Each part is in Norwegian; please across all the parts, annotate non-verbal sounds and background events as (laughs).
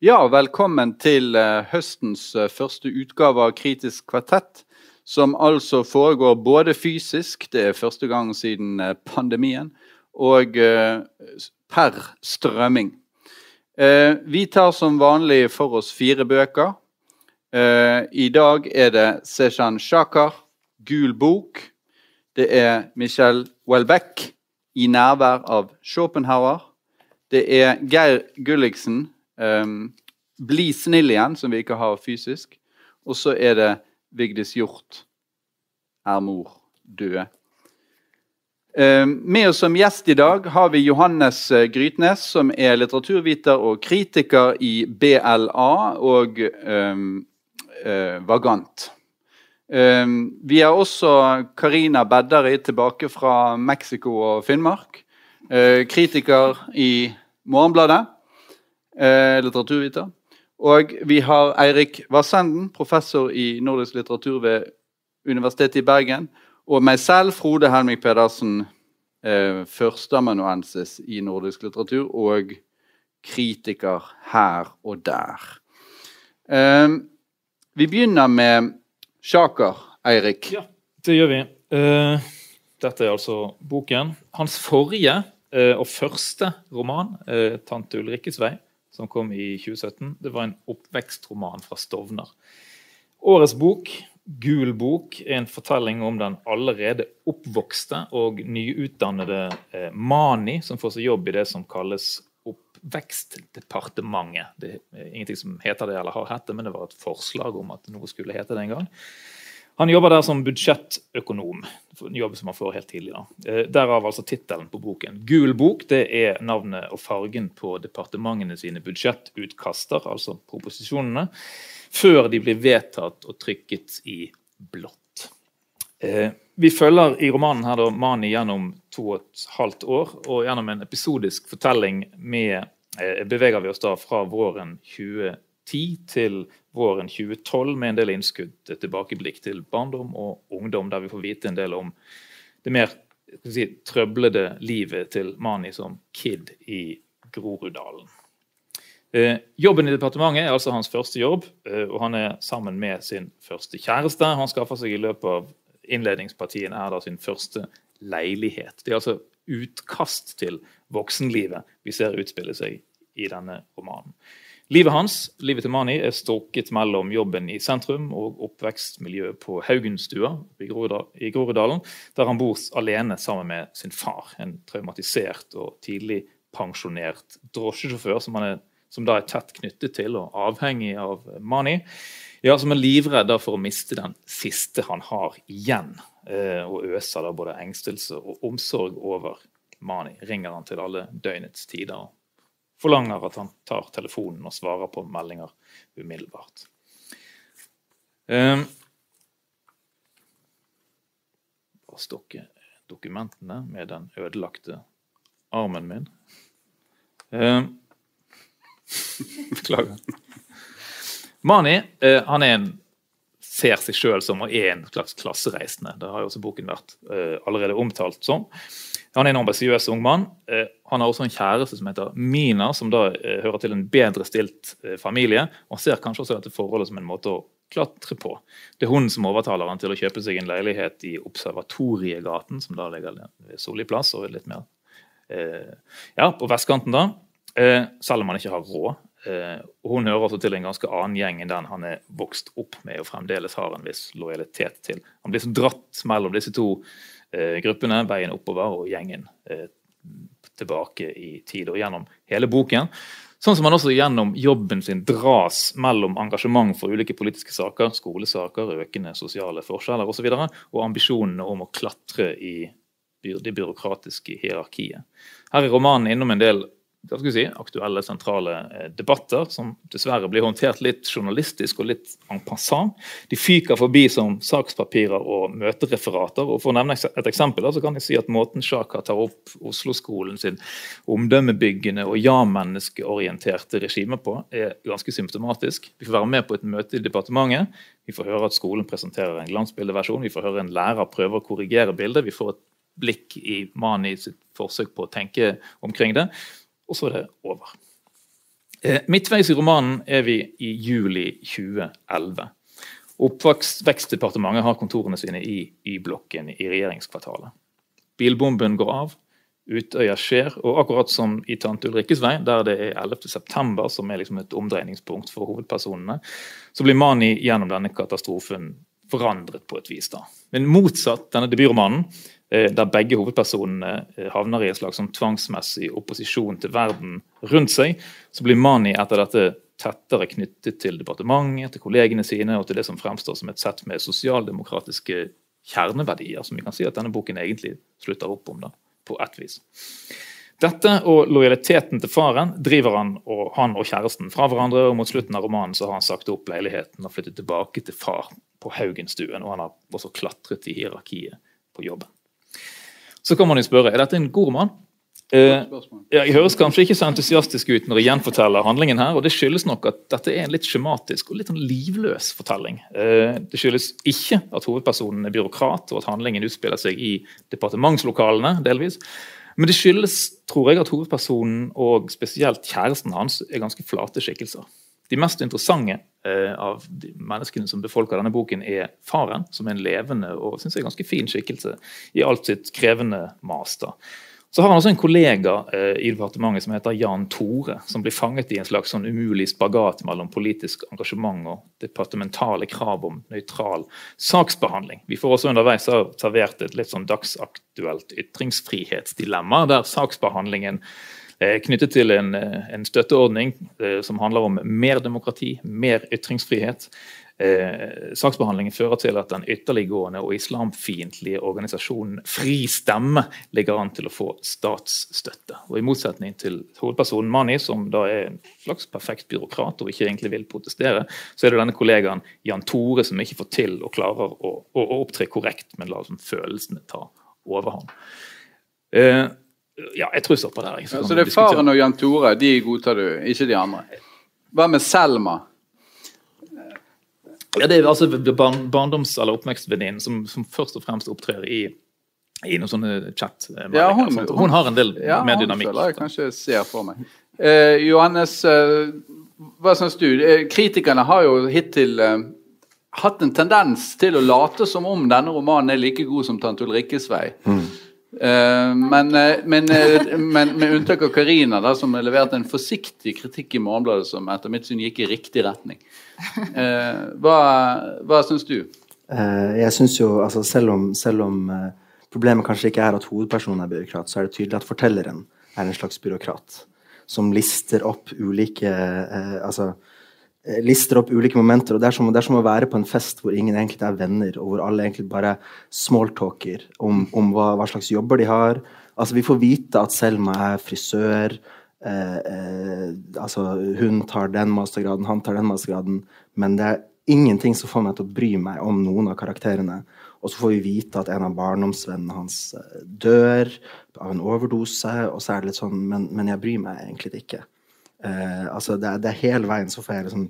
Ja, velkommen til uh, høstens uh, første utgave av Kritisk kvartett. Som altså foregår både fysisk, det er første gang siden uh, pandemien, og per strømming. vi tar som vanlig for oss fire bøker. I dag er det Seshan Shakar, 'Gul bok'. Det er Michel Welbeck, 'I nærvær av Schopenhauer'. Det er Geir Gulliksen, Um, Bli snill igjen, som vi ikke har fysisk. Og så er det Vigdis Hjort. Er mor død? Um, med oss som gjest i dag har vi Johannes eh, Grytnes, som er litteraturviter og kritiker i BLA og um, uh, Vagant. Um, vi har også Karina Beddari tilbake fra Mexico og Finnmark. Uh, kritiker i Morgenbladet eh, litteraturviter. Og vi har Eirik Vassenden, professor i nordisk litteratur ved Universitetet i Bergen. Og meg selv, Frode Helmik Pedersen, eh, førsteamanuensis i nordisk litteratur og kritiker her og der. Eh, vi begynner med Sjaker, Eirik. Ja, det gjør vi. Uh, dette er altså boken. Hans forrige uh, og første roman, uh, 'Tante Ulrikkes vei', som kom i 2017. Det var en oppvekstroman fra Stovner. Årets bok, Gul bok, er en fortelling om den allerede oppvokste og nyutdannede eh, Mani, som får seg jobb i det som kalles Oppvekstdepartementet. Det er ingenting som heter det eller har hett det, men det var et forslag om at noe skulle hete det en gang. Han jobber der som budsjettøkonom, en jobb som han får helt tidlig. da. Eh, derav altså tittelen på boken. Gul bok det er navnet og fargen på departementene sine budsjettutkaster, altså proposisjonene, før de blir vedtatt og trykket i blått. Eh, vi følger i romanen her da Mani gjennom to og et halvt år, og gjennom en episodisk fortelling med, eh, beveger vi oss da fra våren 2020 til våren 2012 med en del innskudd til tilbakeblikk til barndom og ungdom, der vi får vite en del om det mer si, trøblede livet til Mani som kid i Groruddalen. Eh, jobben i departementet er altså hans første jobb, eh, og han er sammen med sin første kjæreste. Han skaffer seg i løpet av innledningspartiene er da sin første leilighet. Det er altså utkast til voksenlivet vi ser utspille seg i denne romanen. Livet hans livet til Mani, er stokket mellom jobben i sentrum og oppvekstmiljøet på Haugenstua i Groruddalen, der han bor alene sammen med sin far, en traumatisert og tidlig pensjonert drosjesjåfør som, er, som da er tett knyttet til og avhengig av Mani. Ja, Som er livredd for å miste den siste han har igjen, eh, og øser da både engstelse og omsorg over Mani. Ringer han til alle døgnets tider forlanger at han tar telefonen og svarer på meldinger umiddelbart. Um, bare stokke dokumentene med den ødelagte armen min. Um, (laughs) Beklager. Mani uh, han er en, ser seg sjøl som og er en slags klassereisende. Det har jo også boken vært uh, allerede omtalt som. Han er en ambisiøs ung mann. Uh, han har også en kjæreste som heter Mina, som da eh, hører til en bedre stilt eh, familie. og ser kanskje også dette forholdet som en måte å klatre på. Det er hun som overtaler han til å kjøpe seg en leilighet i Observatoriegaten, som da ligger ved Solli plass og litt mer eh, ja, på vestkanten, da. Eh, selv om han ikke har råd. Eh, Hun hører også til en ganske annen gjeng enn den han er vokst opp med og fremdeles har en viss lojalitet til. Han blir så dratt mellom disse to eh, gruppene, veien oppover og gjengen tilbake i tid og gjennom hele boken. Sånn som man også gjennom jobben sin dras mellom engasjement for ulike politiske saker, skolesaker, økende sosiale forskjeller osv., og, så videre, og ambisjonene om å klatre i det byråkratiske hierarkiet. Her er romanen innom en del hva skal vi si, aktuelle, sentrale eh, debatter, som dessverre blir håndtert litt journalistisk og litt en passant. De fyker forbi som sakspapirer og møtereferater. og For å nevne et eksempel så kan jeg si at måten Sjaka tar opp Oslo-skolen sin omdømmebyggende og ja-menneskeorienterte regime på, er ganske symptomatisk. Vi får være med på et møte i departementet. Vi får høre at skolen presenterer en glansbildeversjon. Vi får høre en lærer prøve å korrigere bildet. Vi får et blikk i Mani sitt forsøk på å tenke omkring det og så er det over. Eh, midtveis i romanen er vi i juli 2011. Oppvekstdepartementet har kontorene sine i Y-blokken i regjeringskvartalet. Bilbomben går av, Utøya skjer, og akkurat som i Tante Ulrikkes vei, der det er 11.9, som er liksom et omdreiningspunkt for hovedpersonene, så blir Mani gjennom denne katastrofen forandret på et vis. da. Men motsatt denne debutromanen, der begge hovedpersonene eh, havner i en slags sånn tvangsmessig opposisjon til verden rundt seg, så blir Mani etter dette tettere knyttet til departementet, til kollegene sine og til det som fremstår som et sett med sosialdemokratiske kjerneverdier, som vi kan si at denne boken egentlig slutter opp om. da på ett vis. Dette og lojaliteten til faren driver han og, han og kjæresten fra hverandre. og Mot slutten av romanen så har han sagt opp leiligheten og flyttet tilbake til far på Haugenstuen. Og han har også klatret i hierarkiet på jobben. Så kan man jo spørre er dette en god roman. Eh, jeg høres kanskje ikke så entusiastisk ut når jeg gjenforteller handlingen her, og det skyldes nok at dette er en litt skjematisk og litt sånn livløs fortelling. Eh, det skyldes ikke at hovedpersonen er byråkrat, og at handlingen utspiller seg i departementslokalene, delvis. Men det skyldes, tror jeg, at hovedpersonen og spesielt kjæresten hans er ganske flate skikkelser. De mest interessante eh, av de menneskene som befolker denne boken, er faren, som er en levende og synes jeg, ganske fin skikkelse i alt sitt krevende mas. Så har han også en kollega eh, i departementet som heter Jan Tore, som blir fanget i en slags sånn umulig spagat mellom politisk engasjement og departementale krav om nøytral saksbehandling. Vi får også underveis servert et litt sånn dagsaktuelt ytringsfrihetsdilemma, der saksbehandlingen knyttet til en, eh, en støtteordning eh, som handler om mer demokrati, mer ytringsfrihet. Eh, saksbehandlingen fører til at den ytterliggående og islamfiendtlige organisasjonen Fri Stemme ligger an til å få statsstøtte. Og I motsetning til hovedpersonen Mani, som da er en slags perfekt byråkrat og ikke egentlig vil protestere, så er det denne kollegaen Jan Tore som ikke får til og klarer å, å, opptre korrekt, men lar følelsene ta overhånd. Eh, ja, jeg tror jeg stopper der. Så, så det er faren og Jan Tore, de godtar du, ikke de andre? Hva med Selma? Ja, det er altså barn, barndoms- eller oppvekstvenninnen som, som, først og fremst opptrer i, i noen sånne chat. Ja, hun, hun, hun, har en del ja, mer dynamikk. Ja, hun føler jeg kanskje ser for meg. Eh, Johannes, eh, hva syns du? Eh, kritikerne har jo hittil eh, hatt en tendens til å late som om denne romanen er like god som 'Tante Ulrikkes vei'. Mm. Uh, men, men, men, med unntak av Karina, som leverte en forsiktig kritikk i Morgenbladet som etter mitt syn gikk i riktig retning. Eh, hva hva syns du? Eh, jeg syns jo, altså selv om, selv om eh, problemet kanskje ikke er at hovedpersonen er byråkrat, så er det tydelig at fortelleren er en slags byråkrat. Som lister opp ulike eh, altså, eh, lister opp ulike momenter. og det er, som, det er, som, å være på en fest hvor ingen egentlig er venner, og hvor alle egentlig bare smalltalker om, om hva, hva, slags jobber de har. Altså, Vi får vite at Selma er frisør. Eh, eh, altså, hun tar den mastergraden, han tar den mastergraden, men det er ingenting som får meg til å bry meg om noen av karakterene. Og så får vi vite at en av barndomsvennene hans eh, dør av en overdose, og så er det litt sånn Men, men jeg bryr meg egentlig ikke. Eh, altså, det det er, hele veien så får jeg liksom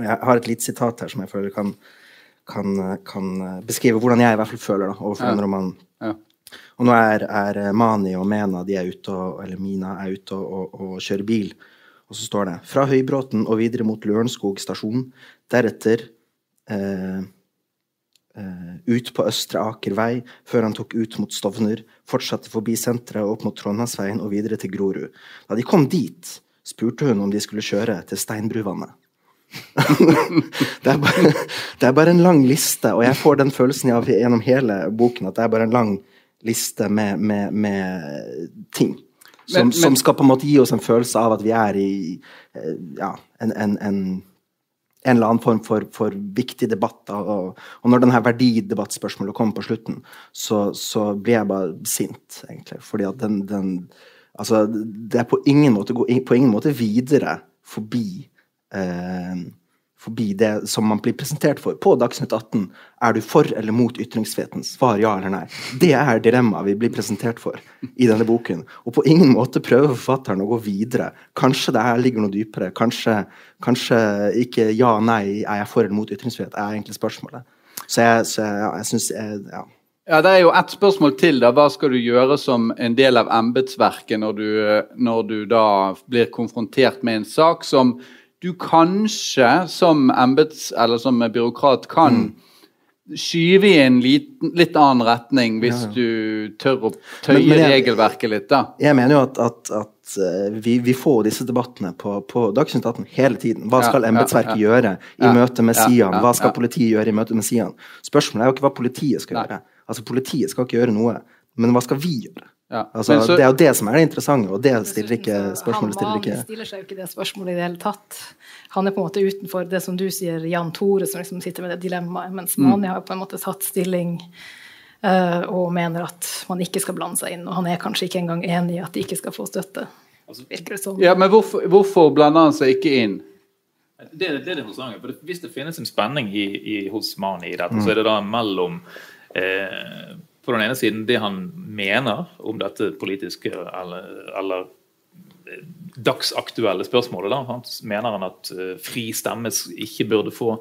Jeg har et lite sitat her som jeg føler kan, kan, kan beskrive hvordan jeg i hvert fall føler da, overfor ja. den romanen. Ja. Og nå er, er, Mani og Mena de er ute og, eller Mina er ute og, og, og, kjører bil. Og så står det fra Høybråten og videre mot Lørenskog stasjon. Deretter eh, eh, ut på Østre Aker vei, før han tok ut mot Stovner. Fortsatte forbi senteret og opp mot Trondheimsveien og videre til Grorud. Da de kom dit, spurte hun om de skulle kjøre til Steinbruvannet. (laughs) det, er bare, det, er bare, en lang liste, og jeg får den følelsen av gjennom hele boken at det er bare en lang liste med, med, med ting. Som, men, som, skal på en måte gi oss en følelse av at vi er i eh, ja, en, en, en, en eller annen form for, for viktig debatt. Og, og når denne verdidebattspørsmålet kommer på slutten, så, så, blir jeg bare sint, egentlig. Fordi at den, den Altså, det er på ingen måte, på ingen måte videre forbi eh, forbi det som man blir presentert for på Dagsnytt 18. Er du for eller mot ytringsfriheten? Svar ja eller nei. Det er dilemmaet vi blir presentert for i denne boken. Og på ingen måte prøver forfatteren å gå videre. Kanskje det her ligger noe dypere. Kanskje, kanskje ikke ja, nei, er jeg for eller mot ytringsfrihet, er egentlig spørsmålet. Så jeg, så jeg, jeg syns ja. Ja, Det er jo ett spørsmål til. da. Hva skal du gjøre som en del av embetsverket når, du- når du da blir konfrontert med en sak som du kanskje som embets... eller som byråkrat kan skyve i en liten, litt annen retning hvis Ja, ja. du tør å tøye men jeg- regelverket litt, da. Jeg mener jo at, at, at eh, vi, vi får disse debattene på, på Dagsnytt 18 hele tiden. Hva skal embetsverket ja. gjøre i møte med Sian? Hva skal politiet gjøre i møte med Sian? Spørsmålet er jo ikke hva politiet skal Nei. gjøre. Altså Politiet skal ikke gjøre noe, men hva skal vi gjøre? Ja. Altså, så- det er jo det som er det interessante, og det stiller ikke, spørsmålet stiller ikke Han stiller seg jo ikke det spørsmålet i det hele tatt. Han er på en måte utenfor det som du sier, Jan Tore, som liksom sitter med det dilemmaet. Mens Mm. Mani har på en måte tatt stilling uh, og mener at man ikke skal blande seg inn. Og han er kanskje ikke engang enig i at de ikke skal få støtte. Virker det som. Ja, Men hvorfor, hvorfor blander han seg ikke inn? Det, det er det interessante. For Hvis det finnes en spenning i, i, hos Mani i dette, Mm. så er det da mellom eh, på den ene siden det han mener om dette politiske eller, eller eh, dagsaktuelle spørsmålet. Da. Han mener han at eh, fri stemme ikke burde få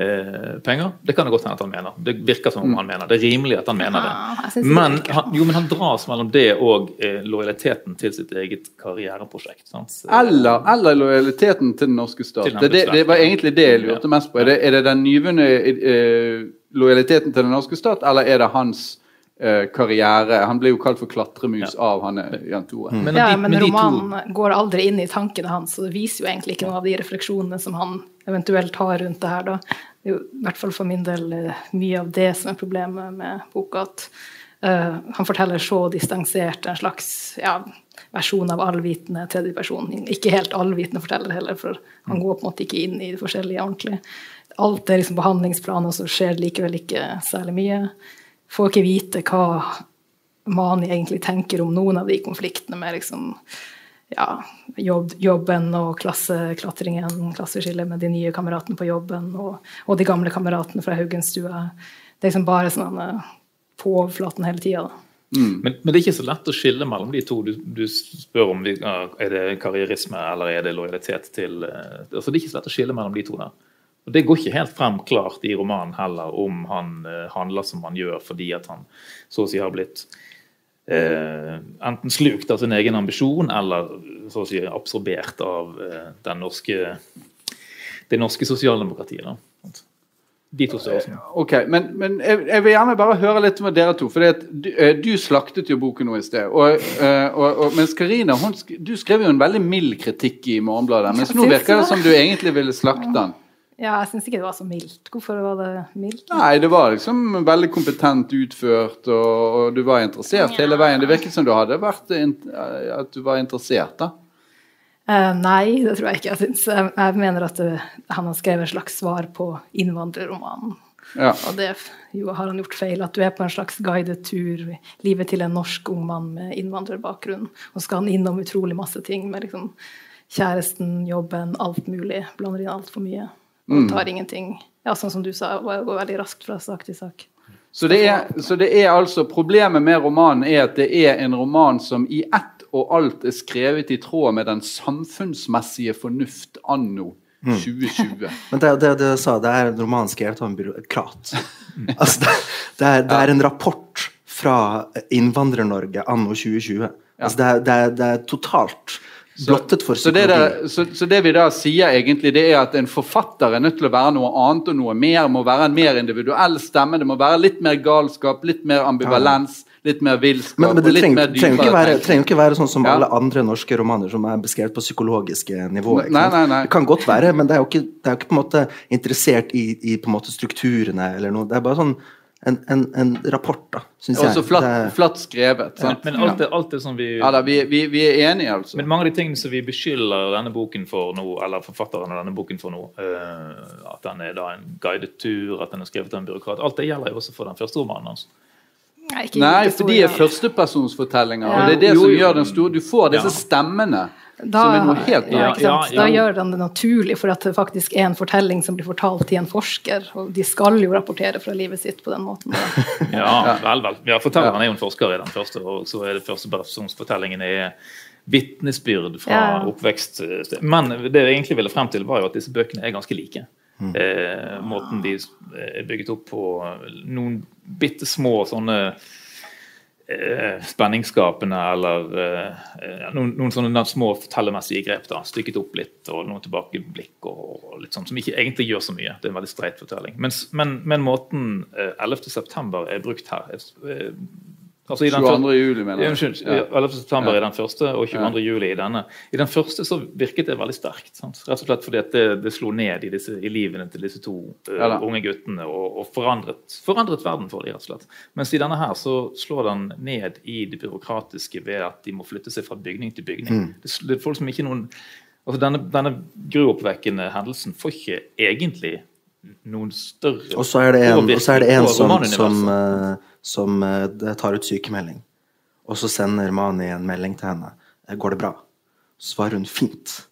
eh, penger. Det kan det godt hende at han mener. Det virker som om han mener. Det er rimelig at han mener det. Men han, jo, men han dras mellom det og eh, lojaliteten til sitt eget karriereprosjekt. Sant? Eller, eller lojaliteten til den norske stat. Det, det, det var egentlig det jeg lurte mest på. Er det, er det den nyvunne eh, lojaliteten til den norske stat, eller er det hans eh, karriere? Han ble jo kalt for klatremus av han eh, Jan Tore. Men Ja, men men de to- romanen går aldri inn i tankene hans, så det viser jo egentlig ikke noe av de refleksjonene som han eventuelt har rundt det her. Da. Det er jo i hvert fall for min del eh, mye av det som er problemet med boka. at Uh, Han forteller så distansert en slags ja, versjon av allvitende tredjeperson. Ikke helt allvitende forteller heller, for han går på en måte ikke inn i det forskjellige ordentlig. Alt er liksom på og så skjer det likevel ikke særlig mye. Får ikke vite hva Mani egentlig tenker om noen av de konfliktene med liksom, ja, jobb, jobben og klasseklatringen, klasseskillet med de nye kameratene på jobben og, og de gamle kameratene fra Haugenstua. Det er liksom bare sånn på overflaten hele tida. Men, men det er ikke så lett å skille mellom de to. Du, du spør om vi, er det karrierisme eller er det lojalitet til eh, altså Det er ikke så lett å skille mellom de to der. Og Det går ikke helt frem klart i romanen heller om han eh, handler som han gjør fordi at han så å si har blitt eh, enten slukt av sin egen ambisjon eller så å si absorbert av eh, den norske, det norske sosialdemokratiet. Da. De to størrelsene. Ok, Men, men jeg, jeg vil gjerne bare høre litt med dere to. For du, eh, du slaktet jo boken nå i sted. Og, eh, og, og, mens Karina, hun du skrev jo en veldig mild kritikk i Morgenbladet. Mens nå virker det det. som du egentlig ville slakte den. Ja, jeg syns ikke det var så mildt. Hvorfor var det mildt? Nei, det var liksom veldig kompetent utført, og, og du var interessert hele veien. Det virket som du hadde vært at du var interessert, da. Eh, nei, det tror jeg ikke. Jeg, synes, jeg, jeg mener at det, han har skrevet et slags svar på innvandrerromanen. Ja. Og det jo, har han gjort feil. At du er på en slags guidet tur livet til en norsk ung mann med innvandrerbakgrunn. Og skal han innom utrolig masse ting med liksom kjæresten, jobben, alt mulig. Blander inn altfor mye. Og tar ingenting. Ja, sånn som du sa, og går veldig raskt fra sak til sak. Så det, er, så det er altså Problemet med romanen er at det er en roman som i ett og alt er skrevet i tråd med den samfunnsmessige fornuft anno 2020. (laughs) Men det, det, det sa, det er en roman skrevet av en byråkrat. (laughs) Altså, det, det, er, det er en rapport fra Innvandrer-Norge anno 2020. Altså, det, er, det, er, det er totalt blottet for Så det, psykologi. der, så, så det vi da sier egentlig, det er at en forfatter er nødt til å være noe annet og noe mer. Må være en mer individuell stemme. Det må være litt mer galskap, litt mer ambivalens, litt mer villskap Men, men det og litt mer trenger, ikke være, trenger ikke være sånn som Ja. alle andre norske romaner som er beskrevet på psykologiske nivåer. Nei, nei, nei. Det kan godt være, men det er jo ikke, det er jo ikke på en måte interessert i, i på en måte strukturene eller noe. Det er bare sånn en, en, en rapport, da, syns jeg. Også flatt, Det flatt skrevet. Sant? men alt, det, alt det som vi Ja da, vi, vi, vi er enige, altså. Men mange av de tingene som vi beskylder denne boken for nå, eller forfatteren av denne boken for nå, uh, at den er da en guidet tur, at den er skrevet av en byråkrat, alt det gjelder jo også for den første romanen hans. Nei, ikke Nei, for de er førstepersonsfortellinger. Ja. Og det er det Jo, som jo. gjør den store. Du får disse Ja. stemmene Da, som er noe helt ja, annet. ikke sant? Ja, ja. da gjør den det naturlig, for at det faktisk er en fortelling som blir fortalt til en forsker. Og de skal jo rapportere fra livet sitt på den måten. (laughs) Ja, vel, vel. Ja, Fortelleren er jo en forsker i den første, og så er det førstepersonsfortellingen er vitnesbyrd fra Ja. oppvekst. Men det jeg egentlig ville frem til, var jo at disse bøkene er ganske like. Eh, måten de er bygget opp på. Noen bitte små sånne eh, spenningsskapende eller eh, noen, noen, sånne små fortellermessige grep. da, Stykket opp litt, og noen tilbakeblikk og, og litt sånn, som ikke egentlig gjør så mye. Det er en veldig streit fortelling. Men, men, men måten eh, 11.9 er brukt her eh, Altså 22. juli, mener jeg. Unnskyld. Ja. 11. september ja. i den første, og 22. Ja. juli i denne. I den første så virket det veldig sterkt. Sant? Rett og slett fordi det, det, slo ned i, disse, i, livene til disse to uh, unge guttene og, og forandret, forandret, verden for dem, rett og slett. Mens i denne her så slår den ned i det byråkratiske ved at de må flytte seg fra bygning til bygning. Mm. Det, det, er folk som ikke noen altså Denne, denne gruoppvekkende hendelsen får ikke egentlig noen større Og så er det en, er det en som, som uh, som uh, tar ut sykemelding. Og så sender Mani en melding til henne. Eh, 'Går det bra?' Så svarer hun 'fint'.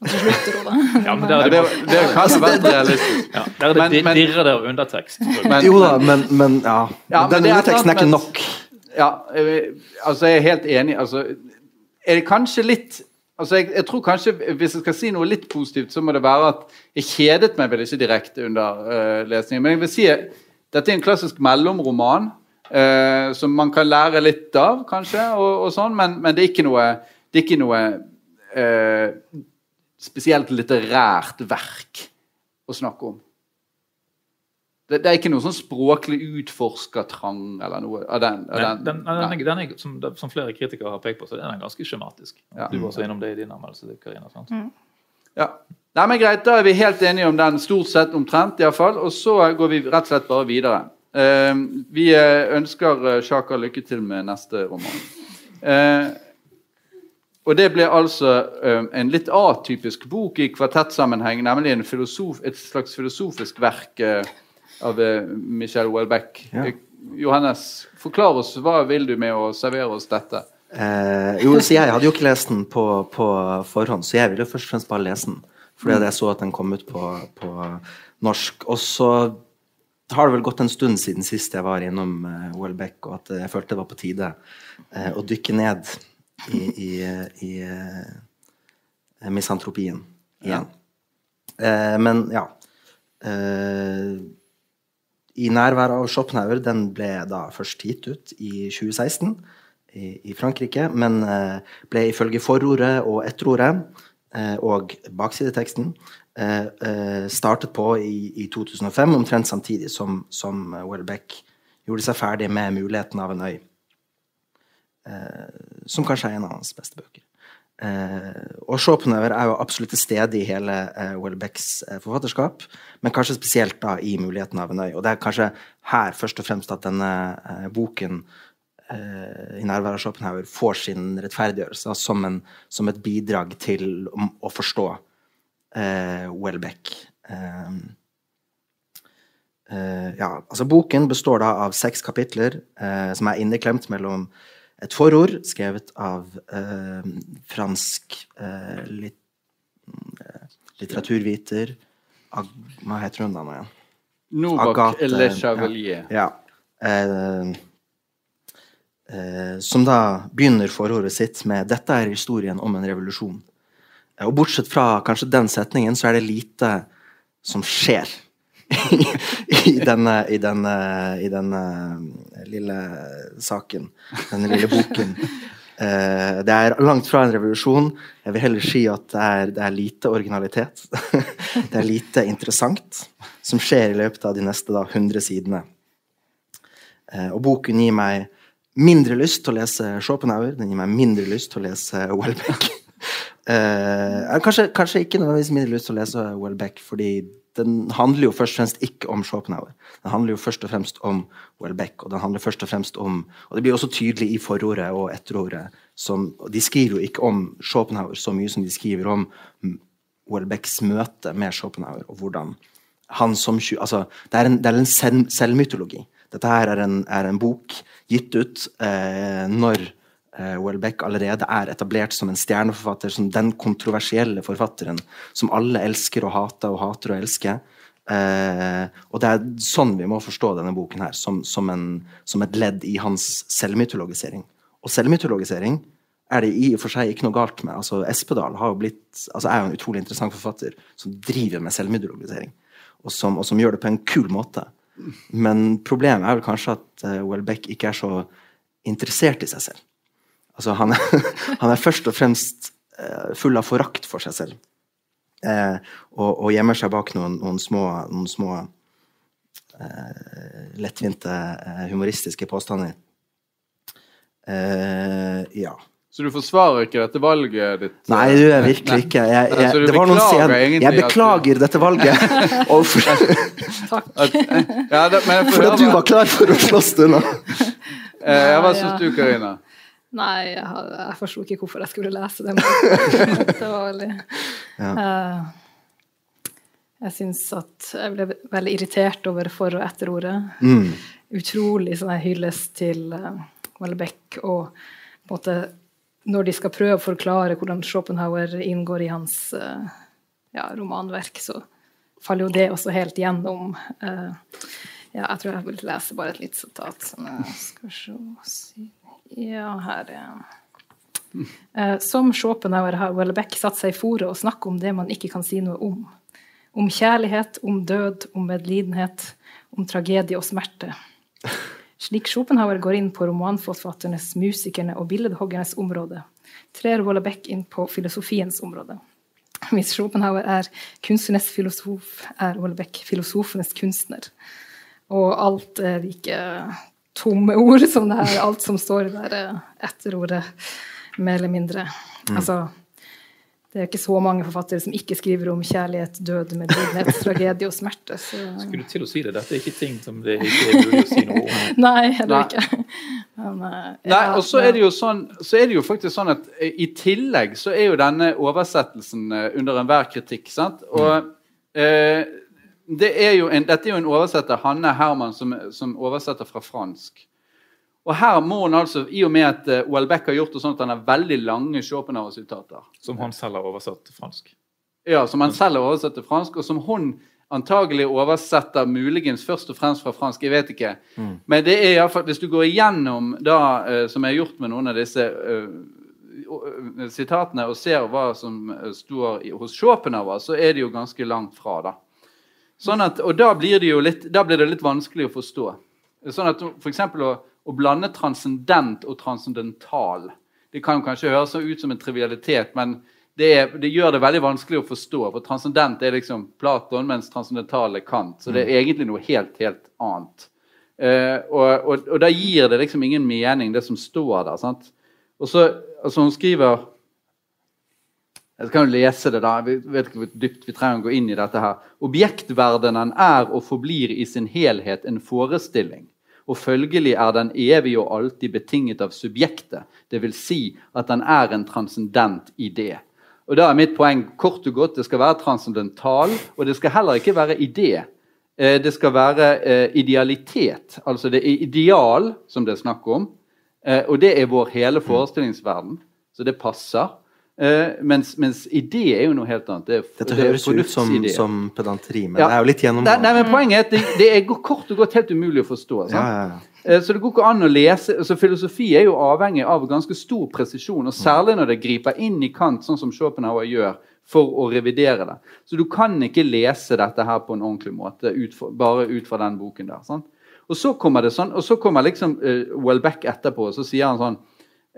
Og så slutter hun, da. (laughs) Ja, men det, det, det, (laughs) det kan være realistisk. Ja, der er det dirrer det av undertekst. Men, jo da, men, men ja. ja men den underteksten er ikke nok. Ja, altså jeg er helt enig. Altså, er det kanskje litt altså jeg, jeg, tror kanskje, Hvis jeg skal si noe litt positivt, så må det være at jeg kjedet meg vel ikke direkte under uh, lesningen. Men jeg vil si dette er en klassisk mellomroman. Uh, som man kan lære litt av, kanskje, og, og sånn, men, men, det er ikke noe, er ikke noe uh, spesielt litterært verk å snakke om. Det, det, er ikke noe sånn språklig utforskertrang eller noe av den. Av den, den, den, den er, som, som, flere kritikere har pekt på, så er den ganske skjematisk. Ja. Du var også innom det i din anmeldelse. Karina, sant? Mm. Ja. Nei, men Greit, da er vi helt enige om den, stort sett omtrent. I hvert fall, og så går vi rett og slett bare videre. Uh, vi eh, ønsker Sjaka Shaka lykke til med neste roman. Uh, og det ble altså ehm, en litt atypisk bok i kvartettsammenheng, nemlig et slags filosofisk verk eh, av Michel Welbeck. Ja. Johannes, forklar oss, hva vil du med å servere oss dette? Eh, jo, så Jeg hadde jo ikke lest den på, på, forhånd, så jeg ville først og fremst bare lese den. Fordi jeg så at den kom ut på, på norsk. Og så har det vel gått en stund siden sist jeg var innom uh, Welbeck, og at jeg følte det var på tide uh, å dykke ned i, i, i uh, misantropien igjen. Ja. men ja I nærvær av Schopenhauer, den ble da først gitt ut i 2016 i, i Frankrike, men ble ifølge forordet og etterordet og baksideteksten Eh, eh, startet på i, i, 2005, omtrent samtidig som, som Welbeck gjorde seg ferdig med 'Muligheten av en øy'. Eh, som kanskje er en av hans beste bøker. Og Schopenhauer er jo absolutt til stede i hele Welbecks forfatterskap, men kanskje spesielt da i 'Muligheten av en øy'. Og det er kanskje her først og fremst at denne boken i nærvær av Schopenhauer får sin rettferdiggjørelse som, en, som et bidrag til å forstå eh, Welbeck. Eh, eh, ja, altså Boken består da av seks kapitler eh, som er inneklemt mellom et forord skrevet av eh, fransk litt, litteraturviter Ag, Hva heter hun da nå igjen? Novak Le Chavelier. Ja. ja. Eh, som da begynner forordet sitt med 'Dette er historien om en revolusjon'. Og bortsett fra kanskje den setningen, så er det lite som skjer i, denne, i, denne, i denne lille saken, denne lille boken. Uh, det er langt fra en revolusjon. Jeg vil heller si at det er, det er lite originalitet. det er lite interessant som skjer i løpet av de neste da, 100 sidene. Uh, og boken gir meg mindre lyst til å lese Schopenhauer, den gir meg mindre lyst til å lese Welbeck. Uh, (laughs) kanskje, kanskje, ikke nødvendigvis mindre lyst til å lese Welbeck, fordi den handler jo først og fremst ikke om Schopenhauer. Den handler jo først og fremst om Welbeck, og den handler først og fremst om Og det blir også tydelig i forordet og etterordet. Som, og de skriver jo ikke om Schopenhauer så mye som de skriver om Welbecks møte med Schopenhauer, og hvordan han som Altså, det er en, det er en selv, selvmytologi. Dette her er en, er en bok gitt ut eh, når Welbeck allerede er etablert som en stjerneforfatter, som den kontroversielle forfatteren som alle elsker og hater og hater og elsker. Eh, og det er sånn vi må forstå denne boken her, som, som, en, som et ledd i hans selvmytologisering. Og selvmytologisering er det i og for seg ikke noe galt med. Altså, Espedal blitt, altså, er jo en utrolig interessant forfatter som driver med selvmytologisering, og som, og som gjør det på en kul måte. Men problemet er vel kanskje at uh, Welbeck ikke er så interessert i seg selv. Altså, han, er, (laughs) han er først og fremst uh, full av forakt for seg selv. Eh, og, og, gjemmer seg bak noen, noen små, noen små lettvinte humoristiske påstander. ja. Så du forsvarer ikke dette valget ditt? Nei, det gjør jeg virkelig Nei. ikke. Jeg, jeg, jeg, det var noen scenen. Jeg beklager du... dette valget. (laughs) Takk. At, ja, det, for at du var klar for å slåss du nå. eh, hva syns du, Karina? Nei, jeg, jeg forsto ikke hvorfor jeg skulle lese den. (laughs) det var veldig ja. uh, Jeg syns at jeg ble veldig irritert over for- og etterordet. Mm. Utrolig sånn hyllest til uh, Welbeck og på en måte når de skal prøve å forklare hvordan Schopenhauer inngår i hans uh, ja, romanverk, så faller jo det også helt gjennom. Uh, ja, jeg tror jeg vil lese bare et lite sitat. Skal se Ja, her er uh, Som Schopenhauer har Welbeck satt seg i fore og snakke om det man ikke kan si noe om. Om kjærlighet, om død, om medlidenhet, om tragedie og smerte. Slik Schopenhauer går inn på romanforfatternes, musikerne og billedhoggernes område, trer Welbeck inn på filosofiens område. Hvis Schopenhauer er kunstnernes filosof, er Welbeck filosofenes kunstner. Og alt er like tomme ord som det her, alt som står der etter ordet, mer eller mindre. Mm. Altså det er ikke så mange forfattere som ikke skriver om kjærlighet, død, medlidenhet, (laughs) tragedie og smerte. Så... Skulle til å si det. Dette er ikke ting som det ikke er mulig å si noe om. (laughs) Nei, heller ikke. Men, uh, ja, Nei, og så er, det jo sånn, så er det jo faktisk sånn at uh, i tillegg så er jo denne oversettelsen under enhver kritikk. sant? Og det er en, dette er jo en oversetter, Hanne Herman, som, som oversetter fra fransk. Og her må han altså, I og med at uh, eh, Welbeck har gjort det sånn at han har veldig lange Schopenhauer-sitater. Som han selv har oversatt til fransk? Ja, som han selv har oversatt til fransk, og som hun antagelig oversetter muligens først og fremst fra fransk. Jeg vet ikke. Mm. Men det er i fall, hvis du går igjennom da, uh, som jeg har gjort med noen av disse uh, sitatene, og ser hva som står hos Schopenhauer, så er det jo ganske langt fra. da. Sånn at, og da blir, det jo litt, blir det litt vanskelig å forstå. Sånn at eksempel, å å blande transcendent og transcendental. Det kan kanskje høres ut som en trivialitet, men det, er, det, gjør det veldig vanskelig å forstå. For transcendent er liksom Platon, mens transcendental er Kant. Så det er mm. egentlig noe helt, helt annet. Uh, og, og, og, da gir det liksom ingen mening, det som står der. sant? Og så, altså Hun skriver Jeg kan jo lese det, da. Vi vet ikke hvor dypt vi trenger å gå inn i dette her. Objektverdenen er og forblir i sin helhet en forestilling og følgelig er den evig og alltid betinget av subjektet, dvs. Si at den er en transcendent idé. Og da er mitt poeng kort og godt, Det skal være transcendental, og det skal heller ikke være idé. Eh, det skal være eh, idealitet. Altså det er ideal som det er snakk om. Eh, og det er vår hele forestillingsverden, så det passer. Uh, mens, mens, idé er jo noe helt annet. Det er, Dette det høres ut som, som, pedanteri, men ja. det er jo litt gjennomgående. Nei, men Poenget er at det, det, er kort og godt helt umulig å forstå. Ja, ja, uh, så det går ikke an å lese altså Filosofi er jo avhengig av ganske stor presisjon, og særlig når det griper inn i kant, sånn som Schopenhauer gjør, for å revidere det. Så du kan ikke lese dette her på en ordentlig måte ut for, bare ut fra den boken der. Sant? Og så kommer det sånn, og så kommer liksom uh, Wellbeck etterpå, og så sier han sånn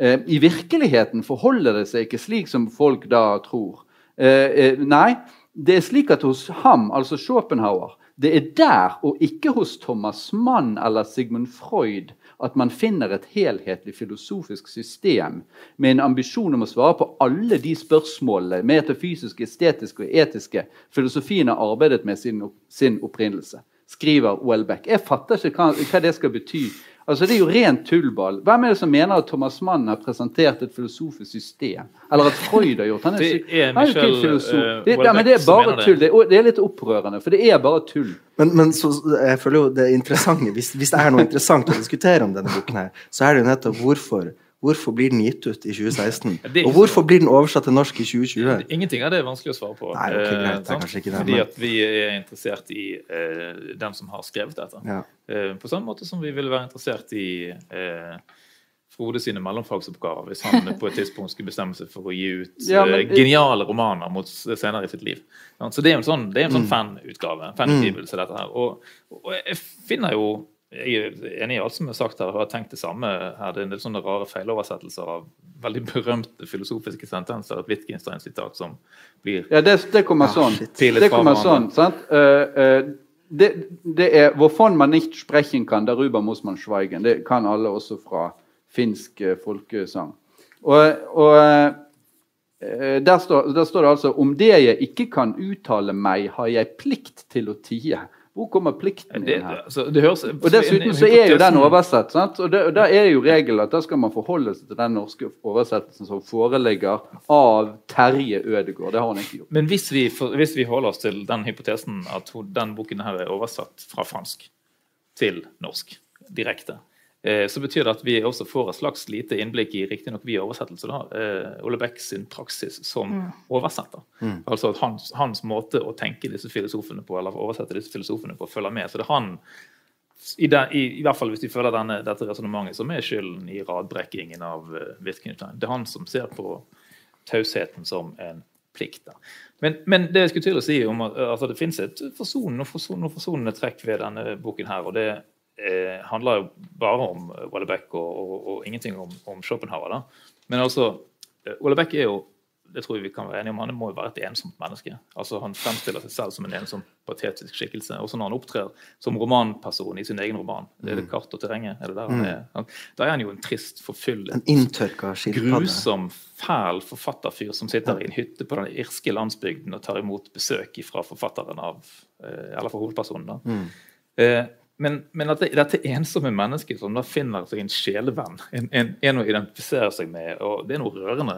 I virkeligheten forholder det seg ikke slik som folk da tror. Eh, eh, nei, det er slik at hos ham, altså Schopenhauer, det er der, og ikke hos Thomas Mann eller Sigmund Freud, at man finner et helhetlig filosofisk system med en ambisjon om å svare på alle de spørsmålene metafysiske, estetiske og etiske filosofien har arbeidet med sin, opprinnelse. Skriver Welbeck. Jeg fatter ikke hva det skal bety Altså, Det er jo rent tullball. Hvem er det som mener at Thomas Mann har presentert et filosofisk system? Eller at Freud har gjort han er, Det er Michel filosof. det, ja, men det er bare tull. Det. det. er litt opprørende, for det er bare tull. Men, men så, jeg føler jo det interessante, hvis, hvis det er noe interessant å diskutere om denne boken, her, så er det jo nettopp hvorfor Hvorfor blir den gitt ut i 2016? Og hvorfor blir den oversatt til norsk i 2020? Ingenting av det er vanskelig å svare på. Nei, okay, greit, det er ikke det, Fordi at vi er interessert i uh, dem som har skrevet dette. Ja. Uh, på samme måte som vi ville være interessert i uh, Frode sine mellomfagsoppgaver hvis han på et tidspunkt skulle bestemme seg for å gi ut Ja, men- uh, geniale romaner mot senere i sitt liv. Så det er jo en sånn, det er en sånn Mm. fanutgave, fanutgivelse, dette her. Og, og jeg finner jo jeg er enig i alt som er sagt her, og har tenkt det samme her. Det er en del sånne rare feiloversettelser av veldig berømte filosofiske sentenser. Et Wittgenstein-sitat som blir Ja, det, det kommer Ja, sånn. Det kommer sånn, sant? Uh, uh, det, det er hvorfor man nicht sprechen kann, darüber muss man schweigen. Det kan alle også fra finsk eh, folkesang. Og, og der, står, der står det altså om det jeg ikke kan uttale meg, har jeg plikt til å tie. Hvor kommer plikten det, inn her? altså, det høres, Og Dessuten så er jo den oversett. sant? Og det- og Da er jo regelen at da skal man forholde seg til den norske oversettelsen som foreligger av Terje Ødegård. Det har han ikke gjort. Men hvis vi, for, hvis vi holder oss til den hypotesen at den boken her er oversatt fra fransk til norsk direkte, så betyr det at vi også får et slags lite innblikk i riktignok via oversettelse da, eh, Ole Beck sin praksis som oversetter. Altså at hans, hans måte å tenke disse filosofene på, eller oversette disse filosofene på, følger med. Så det er han i, den, i, I hvert fall hvis vi følger denne, dette resonnementet som er skylden i radbrekkingen av uh, Wittgenstein. Det er han som ser på tausheten som en plikt. Da. Men, men det jeg skulle til å si om at altså, det finnes et forsonende, forsonende, forsonende trekk ved denne boken her, og det eh, handler jo bare om eh, Wellebeck og, og, og ingenting om, om Schopenhauer. Da. Men altså, eh, Wellebeck er jo det tror jeg vi kan være enige om, Han må jo være et ensomt menneske. Altså Han fremstiller seg selv som en ensom, patetisk skikkelse. Også når han opptrer som romanperson i sin egen roman. Det er det kart og terrenget. er det der han er? Han- Da er han jo en trist, forfyllet En inntørka grusom, fæl forfatterfyr som sitter i en hytte på den irske landsbygden og tar imot besøk fra forfatteren av eh, Eller fra hovedpersonen, da. Eh, Men, men at det, dette ensomme mennesket som da finner seg en sjelevenn, en, en, en å identifisere seg med, og det er noe rørende,